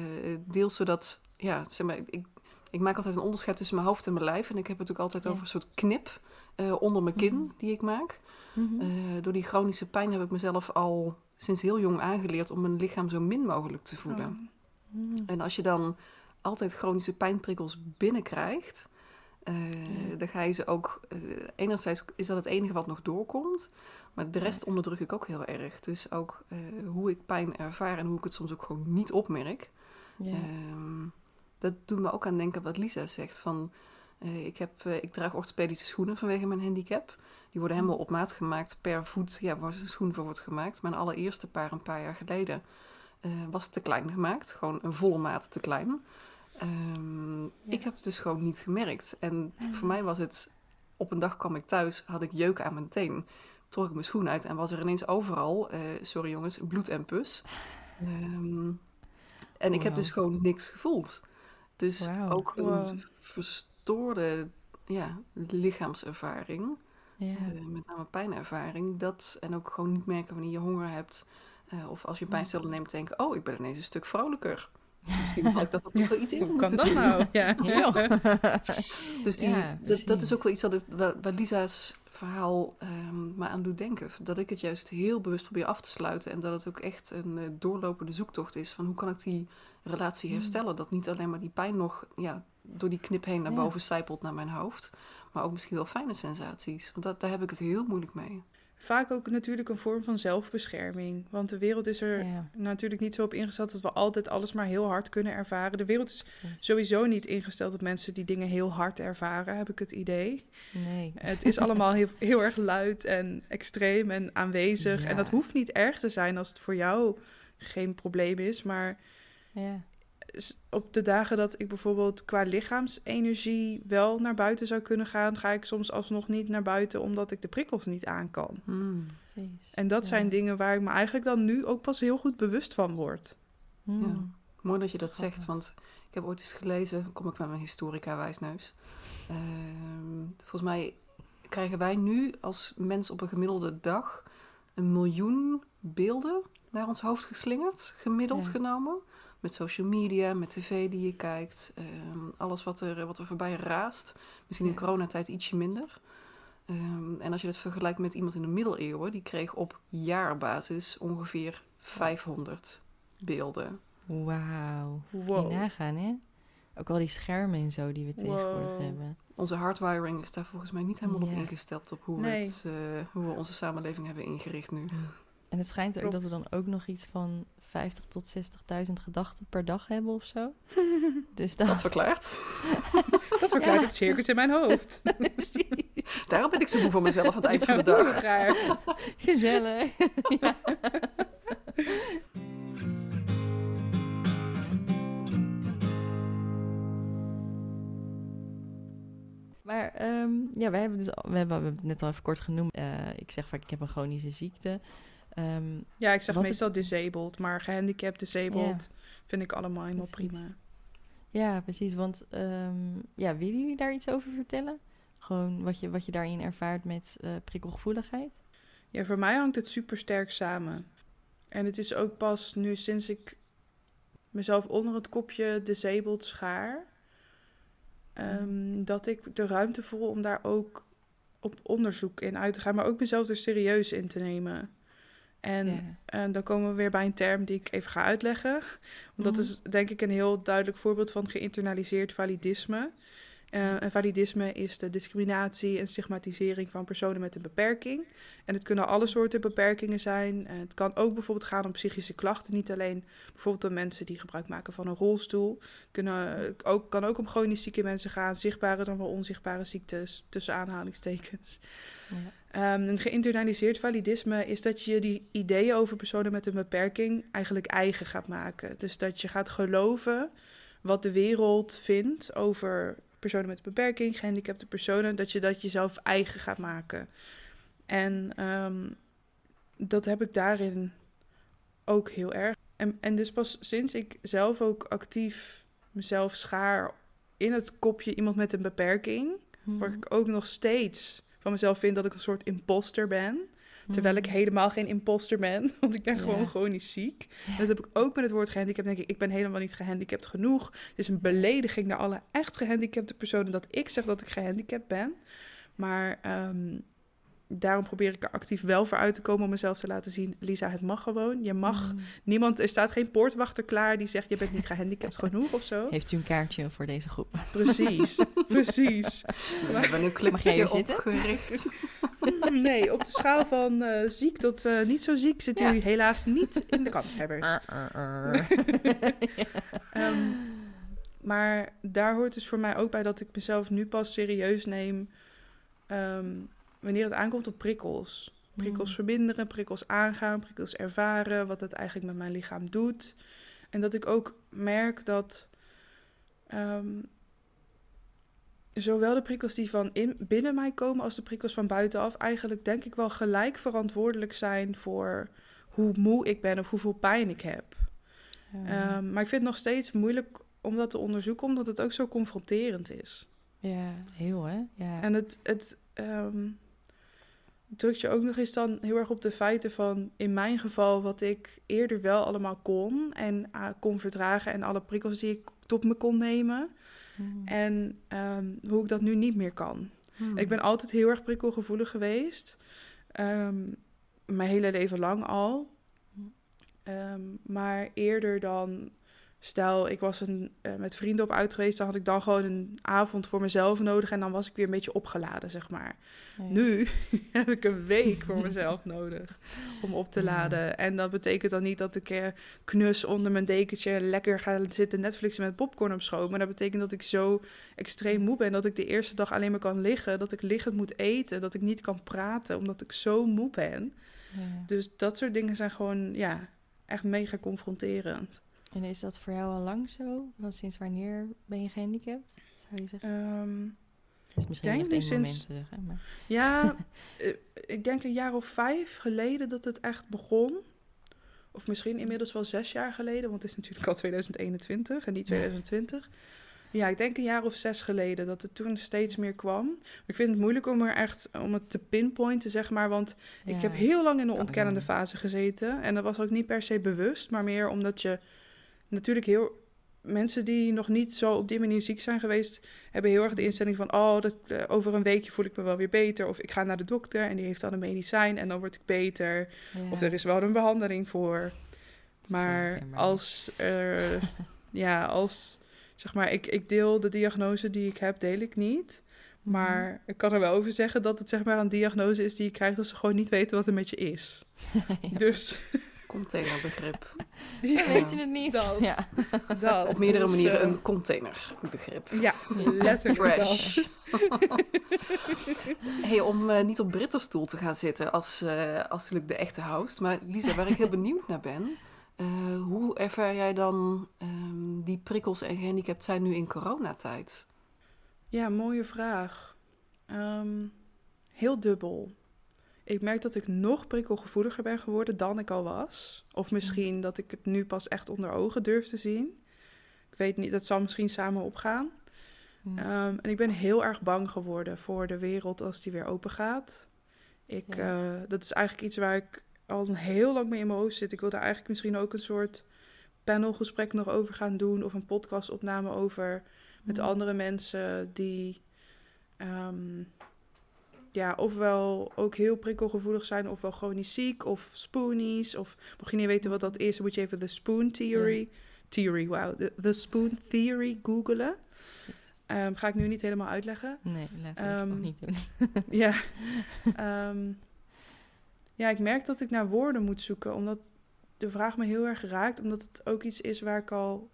deels zodat, ja, zeg maar, ik, ik maak altijd een onderscheid tussen mijn hoofd en mijn lijf. En ik heb het ook altijd Ja. over een soort knip eh, onder mijn kin Mhm. die ik maak. Mhm. Eh, door die chronische pijn heb ik mezelf al sinds heel jong aangeleerd om mijn lichaam zo min mogelijk te voelen. Oh. Mhm. En als je dan altijd chronische pijnprikkels binnenkrijgt, eh, Ja. dan ga je ze ook. eh, enerzijds is dat het enige wat nog doorkomt, maar de rest onderdruk ik ook heel erg. Dus ook eh, hoe ik pijn ervaar en hoe ik het soms ook gewoon niet opmerk. Ja. Ehm, dat doet me ook aan denken wat Lisa zegt. Van, ik, heb, ik draag orthopedische schoenen vanwege mijn handicap. Die worden helemaal op maat gemaakt per voet ja, waar een schoen voor wordt gemaakt. Mijn allereerste paar een paar jaar geleden was te klein gemaakt. Gewoon een volle maat te klein. Ehm, Ik heb het dus gewoon niet gemerkt. En voor mij was het... Op een dag kwam ik thuis, had ik jeuk aan mijn teen. Trok ik mijn schoen uit en was er ineens overal... eh, sorry jongens, bloed en pus. Ehm, en ik heb dus gewoon niks gevoeld. Dus ook een Wow. verstoorde ja, lichaamservaring... ja. Eh, met name pijnervaring. Dat, en ook gewoon niet merken wanneer je honger hebt. eh, of als je pijnstiller neemt, denken: Oh, ik ben ineens een stuk vrolijker. Misschien had ik dat ook nog wel iets in Hoe kan dat doen. nou? Ja. Ja. Dus die, Ja, dat, dat is ook wel iets dat waar, waar Lisa's verhaal ehm me aan doet denken. Dat ik het juist heel bewust probeer af te sluiten. En dat het ook echt een eh, doorlopende zoektocht is. Van hoe kan ik die relatie Hmm. herstellen? Dat niet alleen maar die pijn nog ja, door die knip heen naar boven sijpelt naar mijn hoofd. Maar ook misschien wel fijne sensaties. Want dat, daar heb ik het heel moeilijk mee. Vaak ook natuurlijk een vorm van zelfbescherming. Want de wereld is er Ja, natuurlijk niet zo op ingesteld dat we altijd alles maar heel hard kunnen ervaren. De wereld is sowieso niet ingesteld op mensen die dingen heel hard ervaren, heb ik het idee. Nee. Het is allemaal heel, heel erg luid en extreem en aanwezig. Ja. En dat hoeft niet erg te zijn als het voor jou geen probleem is. Maar Ja. Op de dagen dat ik bijvoorbeeld qua lichaamsenergie wel naar buiten zou kunnen gaan, ga ik soms alsnog niet naar buiten omdat ik de prikkels niet aan kan. Hmm. Precies. En dat Ja. zijn dingen waar ik me eigenlijk dan nu ook pas heel goed bewust van word. Mooi dat je dat Grappig. zegt, want ik heb ooit eens gelezen, kom ik met mijn historica wijsneus. Ehm, volgens mij krijgen wij nu als mens op een gemiddelde dag een miljoen beelden naar ons hoofd geslingerd, gemiddeld Ja. genomen. Met social media, met tv die je kijkt, ehm, alles wat er, wat er voorbij raast. Misschien in Ja. coronatijd ietsje minder. Ehm, en als je dat vergelijkt met iemand in de middeleeuwen, die kreeg op jaarbasis ongeveer 500 beelden. Wauw. Wow. Je nagaan, hè? Ook al die schermen en zo die we tegenwoordig Wow. hebben. Onze hardwiring is daar volgens mij niet helemaal op ingesteld op hoe, Nee. het, eh, hoe we onze samenleving hebben ingericht nu. En het schijnt ook Klopt. dat we dan ook nog iets van 50 tot 60.000 gedachten per dag hebben of zo. Dus dat... Dat verklaart. Dat verklaart Ja. het circus in mijn hoofd. Daarom ben ik zo moe voor mezelf aan het eind van de dag. Gezellig. ja. Maar ehm, ja, we hebben, dus, al- we, hebben, we hebben het net al even kort genoemd. Eh, ik zeg vaak, ik heb een chronische ziekte. Ehm, Ja, ik zeg meestal disabled, maar gehandicapt, disabled vind ik allemaal helemaal Precies. prima. ja, precies. Want ehm, ja, willen jullie daar iets over vertellen? Gewoon wat je, wat je daarin ervaart met eh, prikkelgevoeligheid? Ja, voor mij hangt het super sterk samen. En het is ook pas nu sinds ik mezelf onder het kopje disabled schaar, ehm, dat ik de ruimte voel om daar ook op onderzoek in uit te gaan, maar ook mezelf er serieus in te nemen. En. En dan komen we weer bij een term die ik even ga uitleggen. Want dat Mhm. is denk ik een heel duidelijk voorbeeld van geïnternaliseerd validisme. Eh, en validisme is de discriminatie en stigmatisering van personen met een beperking. En het kunnen alle soorten beperkingen zijn. En het kan ook bijvoorbeeld gaan om psychische klachten. Niet alleen bijvoorbeeld om mensen die gebruik maken van een rolstoel. Kunnen, ook, kan ook om chronisch zieke mensen gaan. Zichtbare dan wel onzichtbare ziektes, tussen aanhalingstekens. Ja. Ehm, een geïnternaliseerd validisme is dat je die ideeën over personen met een beperking eigenlijk eigen gaat maken. Dus dat je gaat geloven wat de wereld vindt over personen met een beperking, gehandicapte personen, dat je dat jezelf eigen gaat maken. En ehm, dat heb ik daarin ook heel erg. En, en dus pas sinds ik zelf ook actief mezelf schaar in het kopje iemand met een beperking, waar Mhm. ik ook nog steeds van mezelf vind dat ik een soort imposter ben. Terwijl ik helemaal geen imposter ben, want ik ben gewoon chronisch ziek. Dat heb ik ook met het woord gehandicapt. denk ik, ik ben helemaal niet gehandicapt genoeg. Het is een belediging naar alle echt gehandicapte personen dat ik zeg dat ik gehandicapt ben. Maar ehm, daarom probeer ik er actief wel voor uit te komen om mezelf te laten zien. Lisa, het mag gewoon. Je mag. Mhm. Niemand, er staat geen poortwachter klaar die zegt je bent niet gehandicapt genoeg of zo. Heeft u een kaartje voor deze groep? Precies, precies. We hebben een Mag jij clubje hier zitten? opgericht. Nee, op de schaal van eh, ziek tot eh, niet zo ziek zit Ja. u helaas niet in de kanshebbers. Ehm, maar daar hoort dus voor mij ook bij dat ik mezelf nu pas serieus neem ehm, wanneer het aankomt op prikkels. Prikkels Mm. verminderen, prikkels aangaan, prikkels ervaren, wat het eigenlijk met mijn lichaam doet. En dat ik ook merk dat ehm, zowel de prikkels die van in, binnen mij komen als de prikkels van buitenaf eigenlijk denk ik wel gelijk verantwoordelijk zijn voor hoe moe ik ben of hoeveel pijn ik heb. Ja. Ehm, maar ik vind het nog steeds moeilijk om dat te onderzoeken, omdat het ook zo confronterend is. ja, heel hè? Ja. En het, het ehm, drukt je ook nog eens dan heel erg op de feiten van, in mijn geval, wat ik eerder wel allemaal kon en ah, kon verdragen en alle prikkels die ik tot me kon nemen. Mhm. En ehm, hoe ik dat nu niet meer kan. Hmm. Ik ben altijd heel erg prikkelgevoelig geweest. Ehm, mijn hele leven lang al. Ehm, maar eerder dan... Stel, ik was een, eh, met vrienden op uit geweest... dan had ik dan gewoon een avond voor mezelf nodig... en dan was ik weer een beetje opgeladen, zeg maar. Ja. Nu heb ik een week voor mezelf nodig om op te Ja. laden. En dat betekent dan niet dat ik eh, knus onder mijn dekentje lekker ga zitten Netflixen met popcorn op schoot. Maar dat betekent dat ik zo extreem moe ben dat ik de eerste dag alleen maar kan liggen. Dat ik liggend moet eten, dat ik niet kan praten omdat ik zo moe ben. Ja. Dus dat soort dingen zijn gewoon, ja, echt mega confronterend. En is dat voor jou al lang zo? Want sinds wanneer ben je gehandicapt, zou je zeggen? Ehm, Dat is misschien denk nu sinds- te zeggen, maar... ja, eh, ik denk een jaar of vijf geleden dat het echt begon. Of misschien inmiddels wel zes jaar geleden, want het is natuurlijk al 2021 en niet 2020. Ja, ik denk een jaar of zes geleden dat het toen steeds meer kwam. Maar ik vind het moeilijk om er echt om het te pinpointen, zeg maar. Want ik heb heel lang in de ontkennende fase gezeten. En dat was ook niet per se bewust, maar meer omdat je natuurlijk heel. Mensen die nog niet zo op die manier ziek zijn geweest, hebben heel erg de instelling van: oh, dat, eh, over een weekje voel ik me wel weer beter. Of ik ga naar de dokter en die heeft dan een medicijn en dan word ik beter. Of er is wel een behandeling voor. Maar als, ja, als, zeg maar, ik, ik deel de diagnose die ik heb, deel ik niet. Mhm. Maar ik kan er wel over zeggen dat het zeg maar een diagnose is die je krijgt als ze gewoon niet weten wat er met je is. Ja. Dus Containerbegrip. ja, Weet je het niet? dat. Ja. dat. Op meerdere Dus, manieren eh, een containerbegrip. Ja, letterlijk Fresh. dat. hey, om eh, niet op Britterstoel te gaan zitten als, eh als natuurlijk de echte host. Maar Lisa, waar ik heel benieuwd naar ben. eh, hoe ervaar jij dan ehm, die prikkels en gehandicapt zijn nu in coronatijd? Ja, mooie vraag. Ehm, heel dubbel. Ik merk dat ik nog prikkelgevoeliger ben geworden dan ik al was. Of misschien dat ik het nu pas echt onder ogen durf te zien. Ik weet niet, dat zal misschien samen opgaan. Ehm, en ik ben heel erg bang geworden voor de wereld als die weer open gaat. Ik, Ja. eh, dat is eigenlijk iets waar ik al heel lang mee in mijn hoofd zit. Ik wilde eigenlijk misschien ook een soort panelgesprek nog over gaan doen. Of een podcastopname over met Hm. andere mensen die ehm, ja, ofwel ook heel prikkelgevoelig zijn, ofwel chronisch ziek, of spoonies. Of mocht je niet weten wat dat is, dan moet je even de spoon theory, theory, wow, de, de spoon theory googelen. Ehm, ga ik nu niet helemaal uitleggen. Nee, laten we het ook niet doen. Ja. Ehm, ja, ik merk dat ik naar woorden moet zoeken, omdat de vraag me heel erg raakt, omdat het ook iets is waar ik al,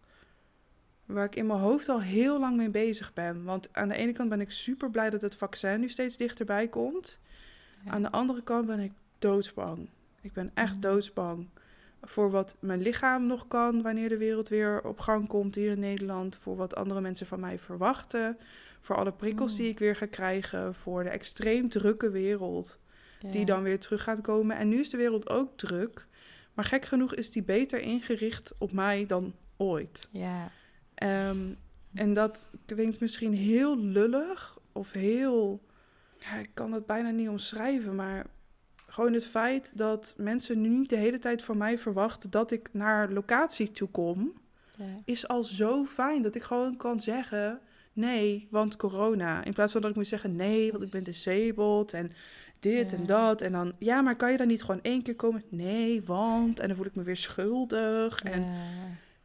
waar ik in mijn hoofd al heel lang mee bezig ben. Want aan de ene kant ben ik super blij dat het vaccin nu steeds dichterbij komt. Ja. Aan de andere kant ben ik doodsbang. Ik ben echt Mhm. doodsbang voor wat mijn lichaam nog kan wanneer de wereld weer op gang komt hier in Nederland. Voor wat andere mensen van mij verwachten. Voor alle prikkels Mm. die ik weer ga krijgen. Voor de extreem drukke wereld die dan weer terug gaat komen. En nu is de wereld ook druk. Maar gek genoeg is die beter ingericht op mij dan ooit. Ja. Ehm, en dat klinkt misschien heel lullig of heel. Ja, ik kan het bijna niet omschrijven, maar gewoon het feit dat mensen nu niet de hele tijd van mij verwachten dat ik naar locatie toe kom, ja. is al zo fijn dat ik gewoon kan zeggen nee, want corona. In plaats van dat ik moet zeggen nee, want ik ben disabled en dit Ja. en dat. En dan, ja, maar kan je dan niet gewoon één keer komen? Nee, want. En dan voel ik me weer schuldig. En Ja.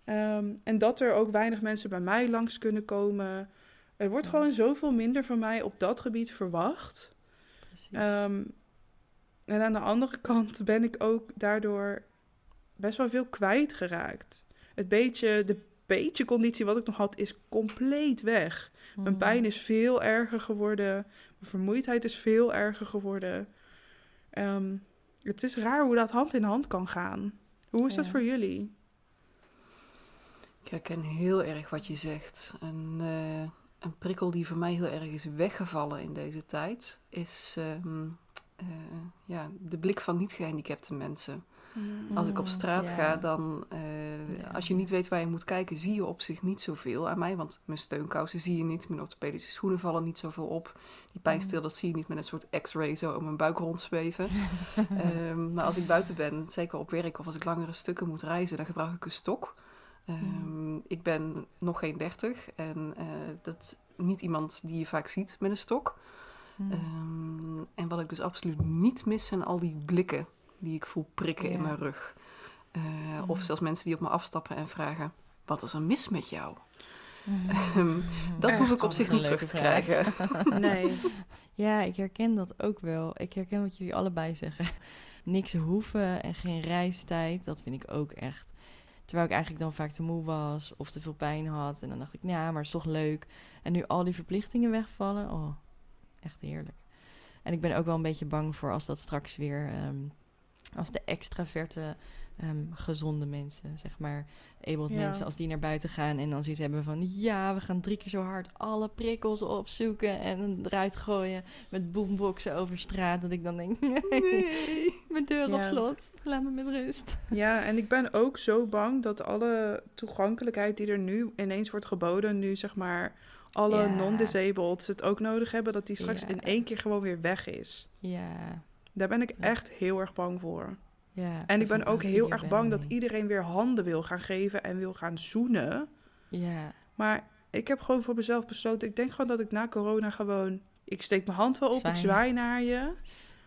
Ehm, en dat er ook weinig mensen bij mij langs kunnen komen. Er wordt Ja. gewoon zoveel minder van mij op dat gebied verwacht. Ehm, en aan de andere kant ben ik ook daardoor best wel veel kwijtgeraakt. Het beetje, de beetje conditie wat ik nog had, is compleet weg. Mijn Mm. pijn is veel erger geworden. Mijn vermoeidheid is veel erger geworden. Ehm, het is raar hoe dat hand in hand kan gaan. Hoe is dat voor jullie? Ik herken heel erg wat je zegt. Een, eh, een prikkel die voor mij heel erg is weggevallen in deze tijd, is ehm, eh, ja, de blik van niet-gehandicapte mensen. Als ik op Mm, straat ga, dan, eh, als je niet weet waar je moet kijken, zie je op zich niet zoveel aan mij. Want mijn steunkousen zie je niet, mijn orthopedische schoenen vallen niet zoveel op. Die pijnstil, dat zie je niet met een soort x-ray zo om mijn buik rondzweven. Ehm, maar als ik buiten ben, zeker op werk of als ik langere stukken moet reizen, dan gebruik ik een stok. Ehm, Ik ben nog geen dertig en eh, dat is niet iemand die je vaak ziet met een stok. Mm. Ehm, en wat ik dus absoluut niet mis zijn al die blikken die ik voel prikken in mijn rug. Eh, Of zelfs mensen die op me afstappen en vragen: Wat is er mis met jou? Ehm, dat Echt hoef ik op zich niet terug te vraag. krijgen. Nee. Ja, ik herken dat ook wel. Ik herken wat jullie allebei zeggen. Niks hoeven en geen reistijd, dat vind ik ook echt. Terwijl ik eigenlijk dan vaak te moe was of te veel pijn had. En dan dacht ik, ja, maar het is toch leuk. En nu al die verplichtingen wegvallen, oh, echt heerlijk. En ik ben ook wel een beetje bang voor als dat straks weer, ehm, als de extraverte ehm, gezonde mensen, zeg maar, abled Ja. mensen, als die naar buiten gaan en dan zoiets hebben van, ja, we gaan drie keer zo hard alle prikkels opzoeken en eruit gooien met boomboxen over straat, dat ik dan denk, nee, mijn deur op slot, laat me met rust. Ja, en ik ben ook zo bang dat alle toegankelijkheid die er nu ineens wordt geboden, nu zeg maar alle Ja. non-disabled het ook nodig hebben, dat die straks Ja. in één keer gewoon weer weg is. Ja, Daar ben ik echt heel erg bang voor. Ja. En ik ben ook heel erg bang dat iedereen weer handen wil gaan geven en wil gaan zoenen. Ja, Maar ik heb gewoon voor mezelf besloten, ik denk gewoon dat ik na corona gewoon, ik steek mijn hand wel op, ik zwaai naar je.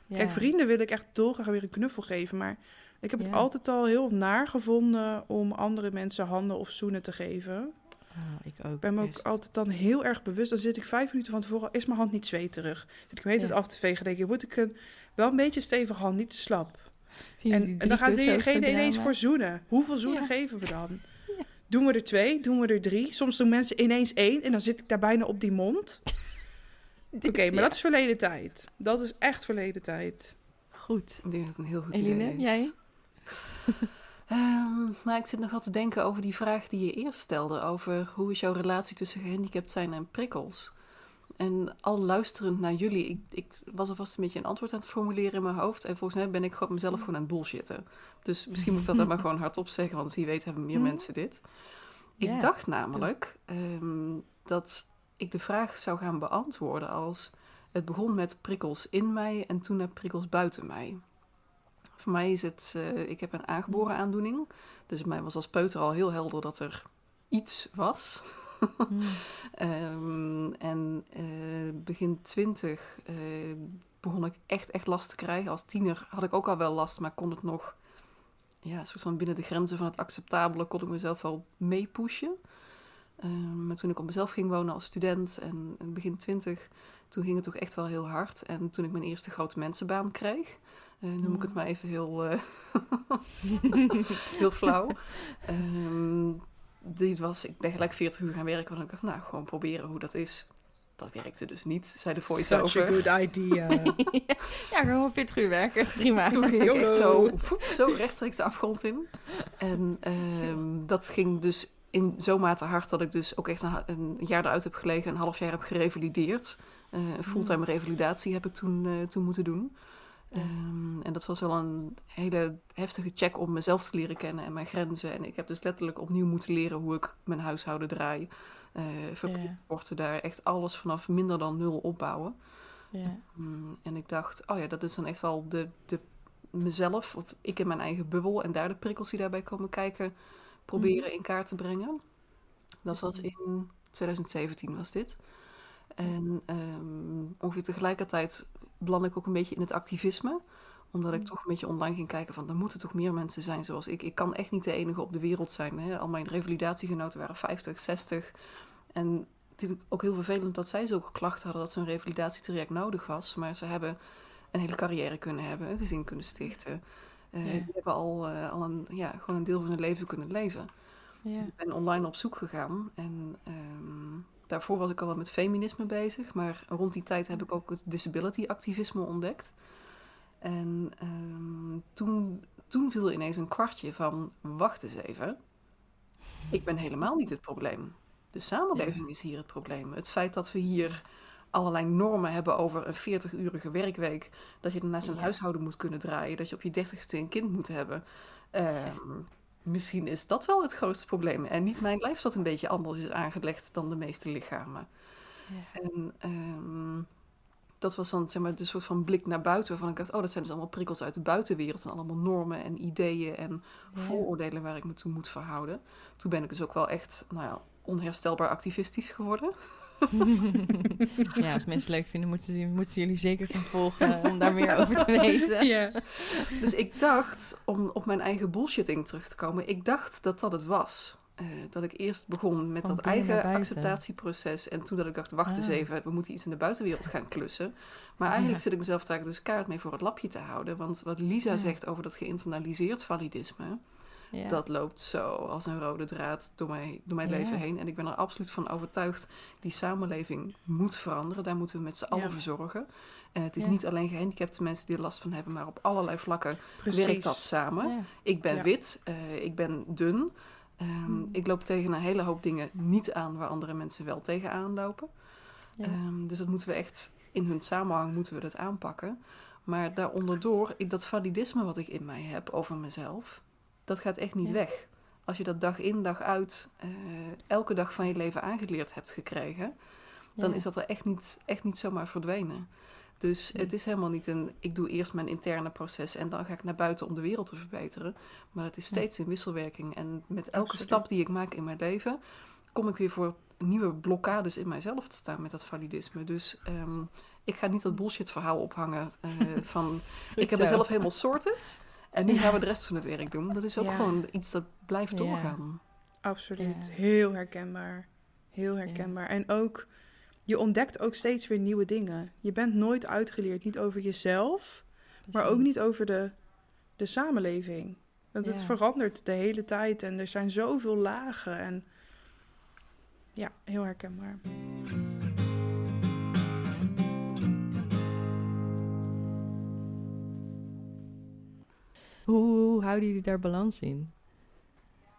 ja. Kijk, vrienden wil ik echt dolgraag weer een knuffel geven, maar ik heb het altijd al heel naar gevonden om andere mensen handen of zoenen te geven. Oh, ik ook. Ik ben me ook altijd dan heel erg bewust. Dan zit ik vijf minuten van tevoren, is mijn hand niet zweterig. Zit ik weet het af te vegen, denk ik, moet ik een, wel een beetje stevig hand, niet te slap. En, dan gaat diegene ineens drama? voor zoenen. Hoeveel zoenen Ja. geven we dan? Doen we er twee? Doen we er drie? Soms doen mensen ineens één en dan zit ik daar bijna op die mond. Oké, maar ja. dat is verleden tijd. Dat is echt verleden tijd. Goed. Ik denk dat het een heel goed Eline, idee is. jij? Ehm, nou, ik zit nog wel te denken over die vraag die je eerst stelde. Over hoe is jouw relatie tussen gehandicapt zijn en prikkels. En al luisterend naar jullie, ik, ik was alvast een beetje een antwoord aan het formuleren in mijn hoofd. En volgens mij ben ik gewoon mezelf gewoon aan het bullshitten. Dus misschien moet ik dat dan maar gewoon hardop zeggen, want wie weet hebben meer Mhm. mensen dit. Ik dacht namelijk ehm, dat ik de vraag zou gaan beantwoorden als... Het begon met prikkels in mij en toen naar prikkels buiten mij. Voor mij is het, eh, ik heb een aangeboren aandoening. Dus bij mij was als peuter al heel helder dat er iets was. Ehm, en eh, begin twintig eh, begon ik echt, echt last te krijgen. Als tiener had ik ook al wel last, maar kon het nog... Ja, soort van binnen de grenzen van het acceptabele kon ik mezelf wel meepushen. Ehm, maar toen ik op mezelf ging wonen als student en, en begin twintig, toen ging het toch echt wel heel hard. En toen ik mijn eerste grote mensenbaan kreeg, eh, noem ik het maar even heel, heel flauw. Ehm, dit was, ik ben gelijk 40 uur gaan werken, want ik dacht, nou, gewoon proberen hoe dat is. Dat werkte dus niet, zei de voice-over. good idea. ja, gewoon 40 uur werken. Prima. Toen ging ik echt zo, voep, zo rechtstreeks de afgrond in. En ehm, dat ging dus in zo'n mate hard dat ik dus ook echt een, jaar eruit heb gelegen, een half jaar heb gerevalideerd. Eh, een fulltime revalidatie heb ik toen, eh, toen moeten doen. Ehm, en dat was wel een hele heftige check om mezelf te leren kennen en mijn grenzen. En ik heb dus letterlijk opnieuw moeten leren hoe ik mijn huishouden draai. Eh verplicht daar echt alles vanaf minder dan nul opbouwen. Ja. Mm, en ik dacht, oh ja, dat is dan echt wel de, de mezelf, of ik in mijn eigen bubbel en daar de prikkels die daarbij komen kijken, proberen in kaart te brengen. Dat was in 2017 was dit. En ehm, ongeveer tegelijkertijd beland ik ook een beetje in het activisme. Omdat ik Mm. toch een beetje online ging kijken van, er moeten toch meer mensen zijn zoals ik. Ik kan echt niet de enige op de wereld zijn. Hè? Al mijn revalidatiegenoten waren 50, 60. En natuurlijk ook heel vervelend dat zij zulke klachten hadden dat zo'n revalidatietraject nodig was. Maar ze hebben een hele carrière kunnen hebben, een gezin kunnen stichten. Ja. Die hebben al, eh, al een, ja, gewoon een deel van hun leven kunnen leven. Ja. Ik ben online op zoek gegaan en ehm, daarvoor was ik al wel met feminisme bezig. Maar rond die tijd heb ik ook het disability activisme ontdekt. En ehm, toen, toen viel ineens een kwartje van, wacht eens even. Ik ben helemaal niet het probleem. De samenleving is hier het probleem. Het feit dat we hier allerlei normen hebben over een 40-urige werkweek. Dat je daarnaast een Ja. huishouden moet kunnen draaien. Dat je op je dertigste een kind moet hebben. Ehm, Misschien is dat wel het grootste probleem. En niet mijn lijf dat een beetje anders is aangelegd dan de meeste lichamen. Ja. En ehm, dat was dan zeg maar de soort van blik naar buiten. Waarvan ik dacht, oh, dat zijn dus allemaal prikkels uit de buitenwereld. En allemaal normen en ideeën en Ja. vooroordelen waar ik me toe moet verhouden. Toen ben ik dus ook wel echt, nou ja, onherstelbaar activistisch geworden. ja, als mensen het leuk vinden, moeten ze, moeten ze jullie zeker gaan volgen om daar meer over te weten. Ja. Dus ik dacht, om op mijn eigen bullshitting terug te komen, ik dacht dat dat het was. Eh, dat ik eerst begon met Van dat eigen acceptatieproces. En toen dat ik dacht, wacht eens Ah. even, we moeten iets in de buitenwereld gaan klussen. Maar eigenlijk zit ik mezelf daar dus kaart mee voor het lapje te houden. Want wat Lisa Ja. zegt over dat geïnternaliseerd validisme, Ja. Dat loopt zo als een rode draad door, mij, door mijn Ja. leven heen. En ik ben er absoluut van overtuigd, die samenleving moet veranderen. Daar moeten we met z'n allen Ja. voor zorgen. En het is niet alleen gehandicapte mensen die er last van hebben, maar op allerlei vlakken Precies. werkt dat samen. Ik ben wit, eh, ik ben dun. Ehm, Hmm. Ik loop tegen een hele hoop dingen niet aan waar andere mensen wel tegenaan lopen. Ehm, dus dat moeten we echt in hun samenhang moeten we dat aanpakken. Maar daaronderdoor, ik, dat validisme wat ik in mij heb over mezelf, dat gaat echt niet Ja. weg. Als je dat dag in, dag uit, eh, elke dag van je leven aangeleerd hebt gekregen, dan Ja. is dat er echt niet, echt niet zomaar verdwenen. Dus Nee. het is helemaal niet een, ik doe eerst mijn interne proces en dan ga ik naar buiten om de wereld te verbeteren. Maar het is steeds in wisselwerking. En met elke Absoluut. stap die ik maak in mijn leven, kom ik weer voor nieuwe blokkades in mijzelf te staan met dat validisme. Dus ehm, ik ga niet dat bullshit verhaal ophangen eh, van ik heb mezelf helemaal sorted en nu gaan we de rest van het werk doen. Dat is ook Ja. gewoon iets dat blijft Ja. doorgaan. Absoluut. Ja. Heel herkenbaar. Heel herkenbaar. En ook, je ontdekt ook steeds weer nieuwe dingen. Je bent nooit uitgeleerd. Niet over jezelf, maar ook niet over de, de samenleving. Want het verandert de hele tijd en er zijn zoveel lagen. En ja, heel herkenbaar. Hoe houden jullie daar balans in?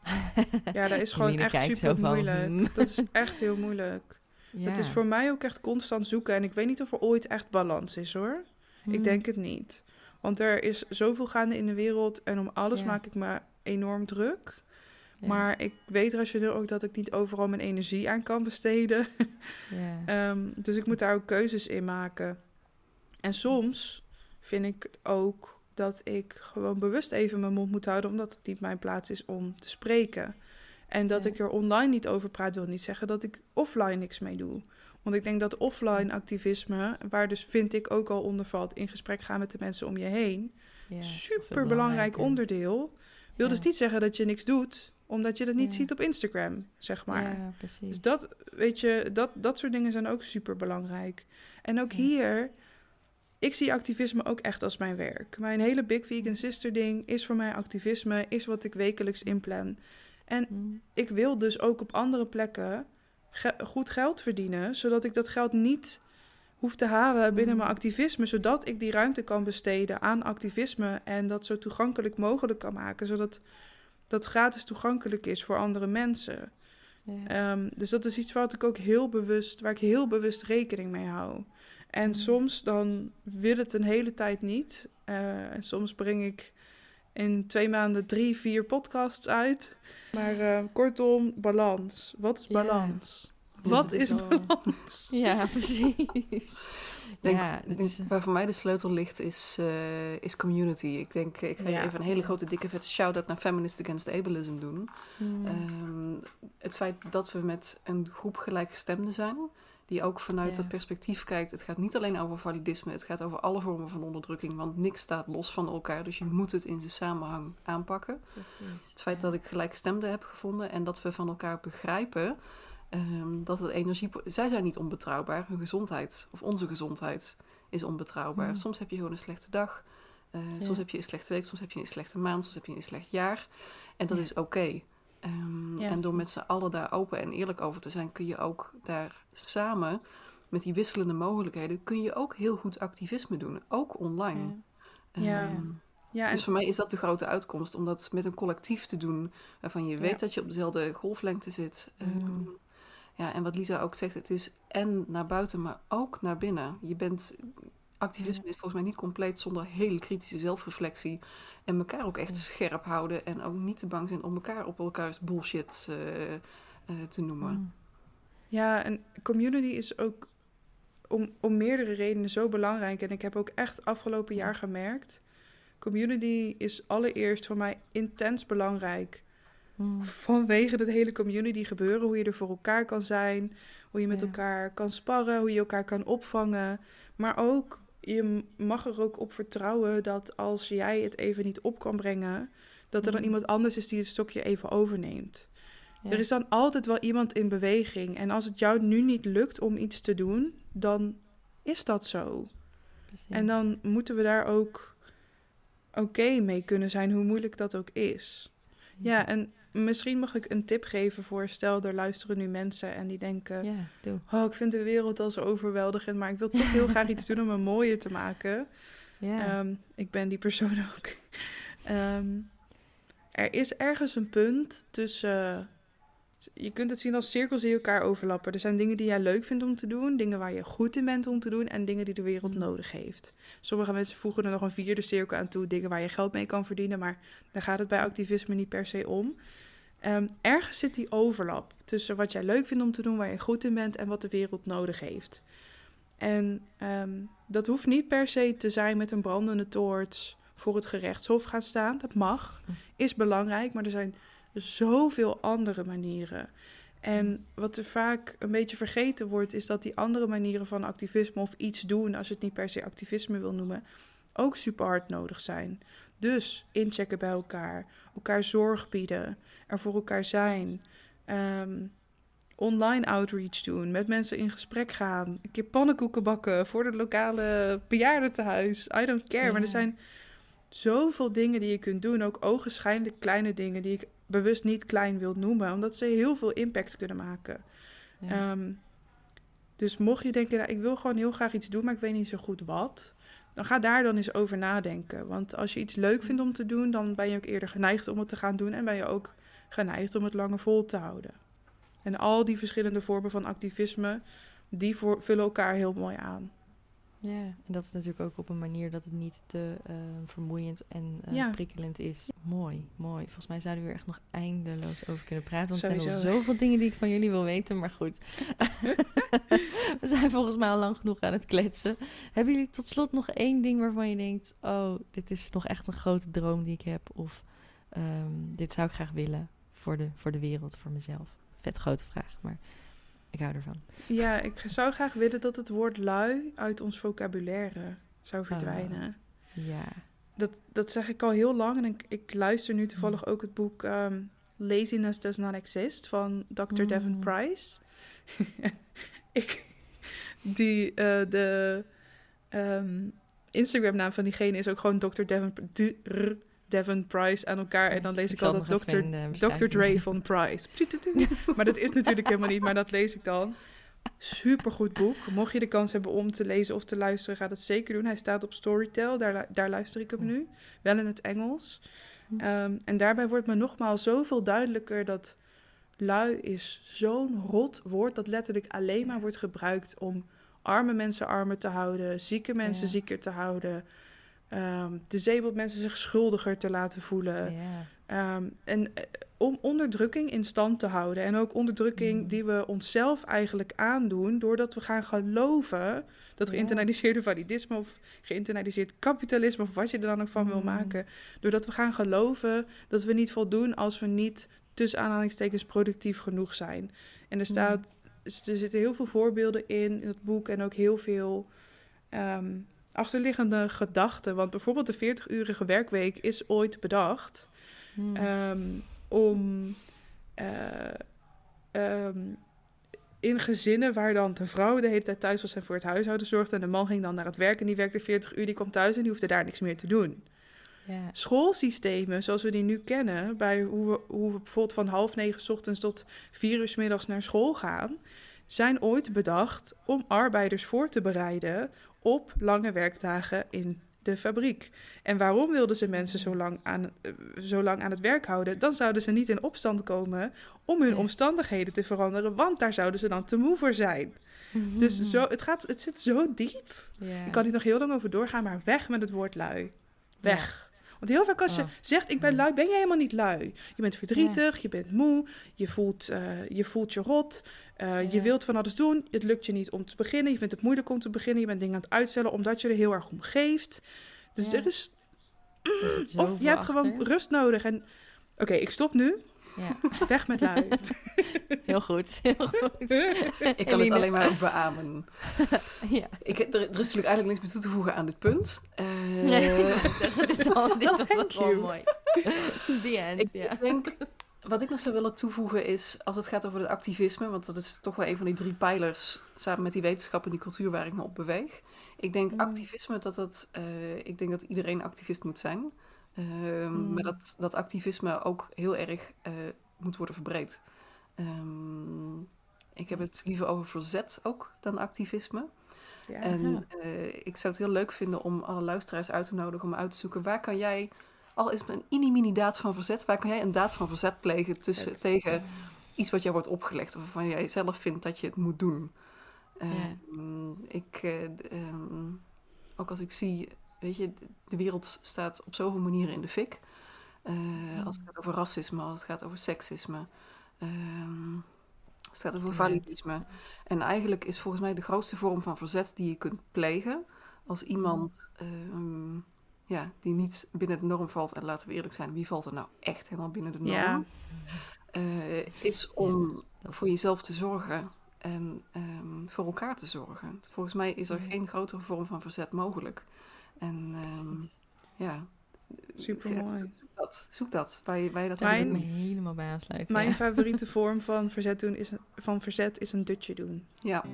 Ja, dat is gewoon echt super moeilijk. hmm. Dat is echt heel moeilijk. Ja. Het is voor mij ook echt constant zoeken. En ik weet niet of er ooit echt balans is hoor. Ik Hmm. denk het niet. Want er is zoveel gaande in de wereld en om alles Ja. maak ik me enorm druk. Ja. Maar ik weet rationeel ook dat ik niet overal mijn energie aan kan besteden. Ja. Ehm, dus ik moet daar ook keuzes in maken. En soms vind ik het ook dat ik gewoon bewust even mijn mond moet houden, omdat het niet mijn plaats is om te spreken. En dat Ja. ik er online niet over praat, wil niet zeggen dat ik offline niks mee doe. Want ik denk dat offline activisme, waar dus vind ik ook al onder valt, in gesprek gaan met de mensen om je heen, Ja, super belangrijk onderdeel. Wil Ja. dus niet zeggen dat je niks doet, omdat je dat niet ziet op Instagram, zeg maar. Ja, precies. Dus dat, weet je, dat, dat soort dingen zijn ook super belangrijk. En ook hier, ik zie activisme ook echt als mijn werk. Mijn hele Big Vegan Sister ding is voor mij activisme, is wat ik wekelijks inplan. En Mm. ik wil dus ook op andere plekken ge- goed geld verdienen, zodat ik dat geld niet hoef te halen binnen Mm. mijn activisme, zodat ik die ruimte kan besteden aan activisme en dat zo toegankelijk mogelijk kan maken, zodat dat gratis toegankelijk is voor andere mensen. Ehm, dus dat is iets wat ik ook heel bewust, waar ik heel bewust rekening mee hou. En soms dan wil het een hele tijd niet. Eh, en soms breng ik in twee maanden drie, vier podcasts uit. Maar eh, kortom, balans. Wat is balans? Wat is balans? Ja, precies. denk, ja, ik het denk, is, waar voor mij de sleutel ligt is, eh, is community. Ik denk, ik ga Ja. even een hele grote, dikke, vette shout-out naar Feminist Against Ableism doen. mm, Ehm, het feit dat we met een groep gelijkgestemden zijn, die ook vanuit Ja. dat perspectief kijkt. Het gaat niet alleen over validisme, het gaat over alle vormen van onderdrukking, want niks staat los van elkaar. Dus je moet het in zijn samenhang aanpakken. precies. Het feit Ja. dat ik gelijkgestemden heb gevonden en dat we van elkaar begrijpen ehm, dat het energie... Zij zijn niet onbetrouwbaar, hun gezondheid of onze gezondheid is onbetrouwbaar. Hmm. Soms heb je gewoon een slechte dag, eh, Ja. soms heb je een slechte week, soms heb je een slechte maand, soms heb je een slecht jaar. En dat is oké. Ehm, Ja. En door met z'n allen daar open en eerlijk over te zijn, kun je ook daar samen, met die wisselende mogelijkheden, kun je ook heel goed activisme doen, ook online. Ja. Ehm, Ja, en dus voor mij is dat de grote uitkomst, om dat met een collectief te doen, waarvan je weet dat je op dezelfde golflengte zit. Ehm, Mm. ja, en wat Lisa ook zegt, het is en naar buiten, maar ook naar binnen. Je bent, activisme is volgens mij niet compleet zonder hele kritische zelfreflectie en elkaar ook echt scherp houden en ook niet te bang zijn om elkaar op elkaars bullshit eh, eh, te noemen. Ja, en community is ook om, om meerdere redenen zo belangrijk. En ik heb ook echt afgelopen jaar gemerkt. Community is allereerst voor mij intens belangrijk. Mm. Vanwege het hele community gebeuren. Hoe je er voor elkaar kan zijn. Hoe je met Ja. elkaar kan sparren. Hoe je elkaar kan opvangen. Maar ook, je mag er ook op vertrouwen dat als jij het even niet op kan brengen. Dat er dan Mhm. iemand anders is die het stokje even overneemt. Ja. Er is dan altijd wel iemand in beweging. En als het jou nu niet lukt om iets te doen, dan is dat zo. Precies. En dan moeten we daar ook oké mee kunnen zijn, hoe moeilijk dat ook is. Ja, en misschien mag ik een tip geven voor stel, er luisteren nu mensen en die denken, oh, ik vind de wereld al zo overweldigend, maar ik wil toch heel graag iets doen om hem mooier te maken. Ehm, ik ben die persoon ook. Ehm, er is ergens een punt tussen. je kunt het zien als cirkels die elkaar overlappen. Er zijn dingen die jij leuk vindt om te doen, dingen waar je goed in bent om te doen en dingen die de wereld Mm. nodig heeft. Sommige mensen voegen er nog een vierde cirkel aan toe, dingen waar je geld mee kan verdienen, maar daar gaat het bij activisme niet per se om. Ehm, ergens zit die overlap tussen wat jij leuk vindt om te doen, waar je goed in bent en wat de wereld nodig heeft. En ehm, dat hoeft niet per se te zijn met een brandende toorts voor het gerechtshof gaan staan. Dat mag, is belangrijk, maar er zijn zoveel andere manieren. En wat er vaak een beetje vergeten wordt, is dat die andere manieren van activisme of iets doen, als je het niet per se activisme wil noemen, ook super hard nodig zijn. Dus inchecken bij elkaar, elkaar zorg bieden, er voor elkaar zijn, ehm, online outreach doen, met mensen in gesprek gaan, een keer pannenkoeken bakken voor de lokale bejaardentehuis. I don't care, maar er zijn zoveel dingen die je kunt doen, ook ogenschijnlijk kleine dingen die ik bewust niet klein wil noemen, omdat ze heel veel impact kunnen maken. Ja. Ehm, dus mocht je denken, nou, ik wil gewoon heel graag iets doen, maar ik weet niet zo goed wat, dan ga daar dan eens over nadenken. Want als je iets leuk vindt om te doen, dan ben je ook eerder geneigd om het te gaan doen en ben je ook geneigd om het langer vol te houden. En al die verschillende vormen van activisme, die vullen elkaar heel mooi aan. Ja, en dat is natuurlijk ook op een manier dat het niet te eh, vermoeiend en eh, Ja. prikkelend is. Mooi, mooi. Volgens mij zouden we er echt nog eindeloos over kunnen praten. Want er zijn nog zoveel dingen die ik van jullie wil weten. Maar goed, we zijn volgens mij al lang genoeg aan het kletsen. Hebben jullie tot slot nog één ding waarvan je denkt... oh, dit is nog echt een grote droom die ik heb. Of ehm, dit zou ik graag willen voor de, voor de wereld, voor mezelf. Vet grote vraag, maar ik hou ervan. Ja, ik zou graag willen dat het woord lui uit ons vocabulaire zou verdwijnen. Ja, Dat, dat zeg ik al heel lang en ik, ik luister nu toevallig ook het boek ehm, Laziness Does Not Exist van Dr. Devin Mm. Price. ik, die, eh, de ehm, Instagram-naam van diegene is ook gewoon Dr. Devin, Dr. Devin Price aan elkaar. En dan lees ik altijd Dr. de Dr. beschrijving Dre zetten. van Price. maar dat is natuurlijk helemaal niet, maar dat lees ik dan. Supergoed boek. Mocht je de kans hebben om te lezen of te luisteren, ga dat zeker doen. Hij staat op Storytel, daar, daar luister ik hem nu. Wel in het Engels. Hm. Ehm, en daarbij wordt me nogmaals zoveel duidelijker dat lui is zo'n rot woord dat letterlijk alleen maar wordt gebruikt om arme mensen armer te houden, zieke mensen Ja. zieker te houden, ehm disabled mensen zich schuldiger te laten voelen. Ehm, en eh, om onderdrukking in stand te houden. En ook onderdrukking Mm. die we onszelf eigenlijk aandoen. doordat we gaan geloven dat geïnternaliseerde validisme. of geïnternaliseerd kapitalisme. of wat je er dan ook van wil Mm. maken. doordat we gaan geloven dat we niet voldoen als we niet tussen aanhalingstekens productief genoeg zijn. En er, staat, er zitten heel veel voorbeelden in, in het boek. en ook heel veel. ehm, achterliggende gedachten. Want bijvoorbeeld de 40-urige werkweek is ooit bedacht Hm. Ehm, om eh, ehm, in gezinnen waar dan de vrouw de hele tijd thuis was en voor het huishouden zorgde en de man ging dan naar het werk en die werkte 40 uur, die kwam thuis en die hoefde daar niks meer te doen. Schoolsystemen zoals we die nu kennen, bij hoe we, hoe we bijvoorbeeld van half negen 's ochtends tot vier uur 's middags naar school gaan, zijn ooit bedacht om arbeiders voor te bereiden op lange werkdagen in de fabriek. En waarom wilden ze mensen zo lang aan, eh, zo lang aan het werk houden? Dan zouden ze niet in opstand komen om hun omstandigheden te veranderen, want daar zouden ze dan te moe voor zijn. Dus zo, het, gaat, het zit zo diep. Ik kan hier nog heel lang over doorgaan, maar weg met het woord lui. Weg. Want heel vaak als je Oh. zegt ik ben Ja. lui, ben je helemaal niet lui. Je bent verdrietig, je bent moe, je voelt, eh, je, voelt je rot. eh, Je wilt van alles doen, het lukt je niet om te beginnen. Je vindt het moeilijk om te beginnen, je bent dingen aan het uitstellen omdat je er heel erg om geeft. Dus Ja. er is, Er zit of je hebt gewoon rust nodig. En oké, ik stop nu. Ja, Weg met lui. heel goed. Heel goed. Ik kan Eline. het alleen maar beamen. ja. Ik, er, er is natuurlijk eigenlijk niks meer toe te voegen aan dit punt. Eh, Nee, dit is al, dit was wel mooi. The end, ik ja. denk, wat ik nog zou willen toevoegen is, als het gaat over het activisme, want dat is toch wel een van die drie pijlers, samen met die wetenschap en die cultuur waar ik me op beweeg. Ik denk Mm. activisme, dat het, eh, ik denk dat iedereen activist moet zijn. Ehm, Mm. Maar dat, dat activisme ook heel erg eh, moet worden verbreed. Ehm, ik heb het liever over verzet ook dan activisme. Ja. En eh, ik zou het heel leuk vinden om alle luisteraars uit te nodigen om uit te zoeken waar kan jij, al is het een mini-mini daad van verzet, waar kan jij een daad van verzet plegen tussen, tegen iets wat jou wordt opgelegd of waarvan jij zelf vindt dat je het moet doen. Ja. Ehm, ik, eh, ook als ik zie, weet je, de wereld staat op zoveel manieren in de fik. Eh, Als het gaat over racisme, als het gaat over seksisme, ehm, als het gaat over Ja. validisme. En eigenlijk is volgens mij de grootste vorm van verzet die je kunt plegen als iemand ehm, ja, die niet binnen de norm valt. En laten we eerlijk zijn, wie valt er nou echt helemaal binnen de norm? Ja. Eh, is om voor jezelf te zorgen en ehm, voor elkaar te zorgen. Volgens mij is er Mhm. geen grotere vorm van verzet mogelijk. En ehm, ja, Supermooi. ja, zoek dat, zoek dat waar je, waar je dat Mijn- ik me helemaal bij aansluiten. Mijn ja. favoriete vorm van verzet, doen is, van verzet is een dutje doen. Ja,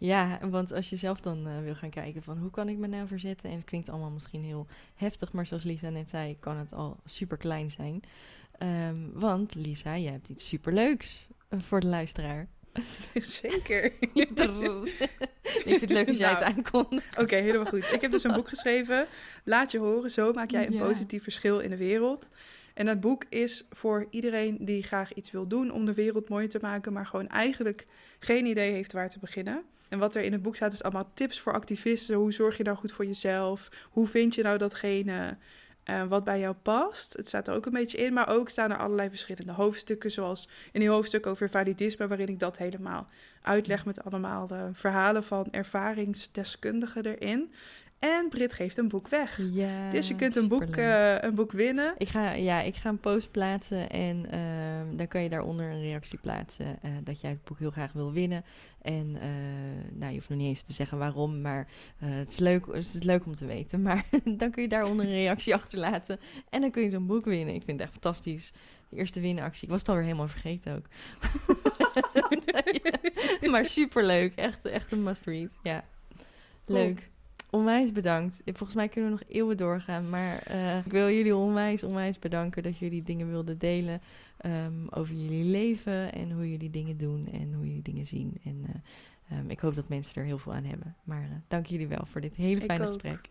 Ja, want als je zelf dan eh, wil gaan kijken van hoe kan ik me nou verzetten. En het klinkt allemaal misschien heel heftig, maar zoals Lisa net zei, kan het al super klein zijn. Ehm, want Lisa, je hebt iets superleuks voor de luisteraar. Zeker. ik vind het leuk als jij het Nou. aankondigt. Oké, helemaal goed. Ik heb dus een boek geschreven. Laat je horen, zo maak jij een Ja. positief verschil in de wereld. En dat boek is voor iedereen die graag iets wil doen om de wereld mooier te maken, maar gewoon eigenlijk geen idee heeft waar te beginnen. En wat er in het boek staat is allemaal tips voor activisten. Hoe zorg je nou goed voor jezelf? Hoe vind je nou datgene eh, wat bij jou past? Het staat er ook een beetje in, maar ook staan er allerlei verschillende hoofdstukken, zoals een heel hoofdstuk over validisme, waarin ik dat helemaal uitleg met allemaal de verhalen van ervaringsdeskundigen erin. En Brit geeft een boek weg. Ja, Dus je kunt een boek, eh, een boek winnen. Ik ga, ja, ik ga een post plaatsen en ehm, dan kan je daaronder een reactie plaatsen eh, dat jij het boek heel graag wil winnen. En eh, nou, je hoeft nog niet eens te zeggen waarom, maar het, is leuk, het is leuk om te weten. Maar dan kun je daaronder een reactie achterlaten en dan kun je zo'n boek winnen. Ik vind het echt fantastisch. De eerste winactie. Ik was het alweer helemaal vergeten ook. maar superleuk. Echt, echt een must read. Ja. Leuk. Onwijs bedankt. Volgens mij kunnen we nog eeuwen doorgaan. Maar eh, ik wil jullie onwijs, onwijs bedanken dat jullie dingen wilden delen. ehm, over jullie leven en hoe jullie dingen doen en hoe jullie dingen zien. En eh, ehm, ik hoop dat mensen er heel veel aan hebben. Maar eh, dank jullie wel voor dit hele fijne gesprek.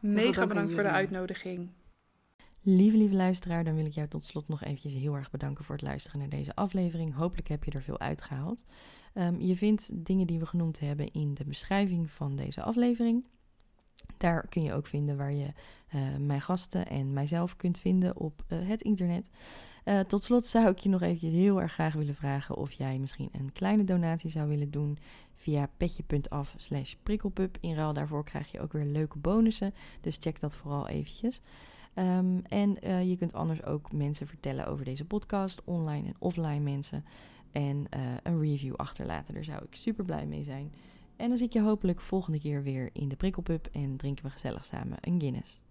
Mega bedankt voor de uitnodiging. Lieve, lieve luisteraar, dan wil ik jou tot slot nog eventjes heel erg bedanken voor het luisteren naar deze aflevering. Hopelijk heb je er veel uitgehaald. Ehm, je vindt dingen die we genoemd hebben in de beschrijving van deze aflevering. Daar kun je ook vinden waar je eh, mijn gasten en mijzelf kunt vinden op eh, het internet. Eh, tot slot zou ik je nog eventjes heel erg graag willen vragen of jij misschien een kleine donatie zou willen doen via petje.af slash prikkelpup. In ruil daarvoor krijg je ook weer leuke bonussen, dus check dat vooral eventjes. Ehm, en je kunt anders ook mensen vertellen over deze podcast, online en offline mensen. En eh, een review achterlaten, daar zou ik super blij mee zijn. En dan zie ik je hopelijk volgende keer weer in de prikkelpub en drinken we gezellig samen een Guinness.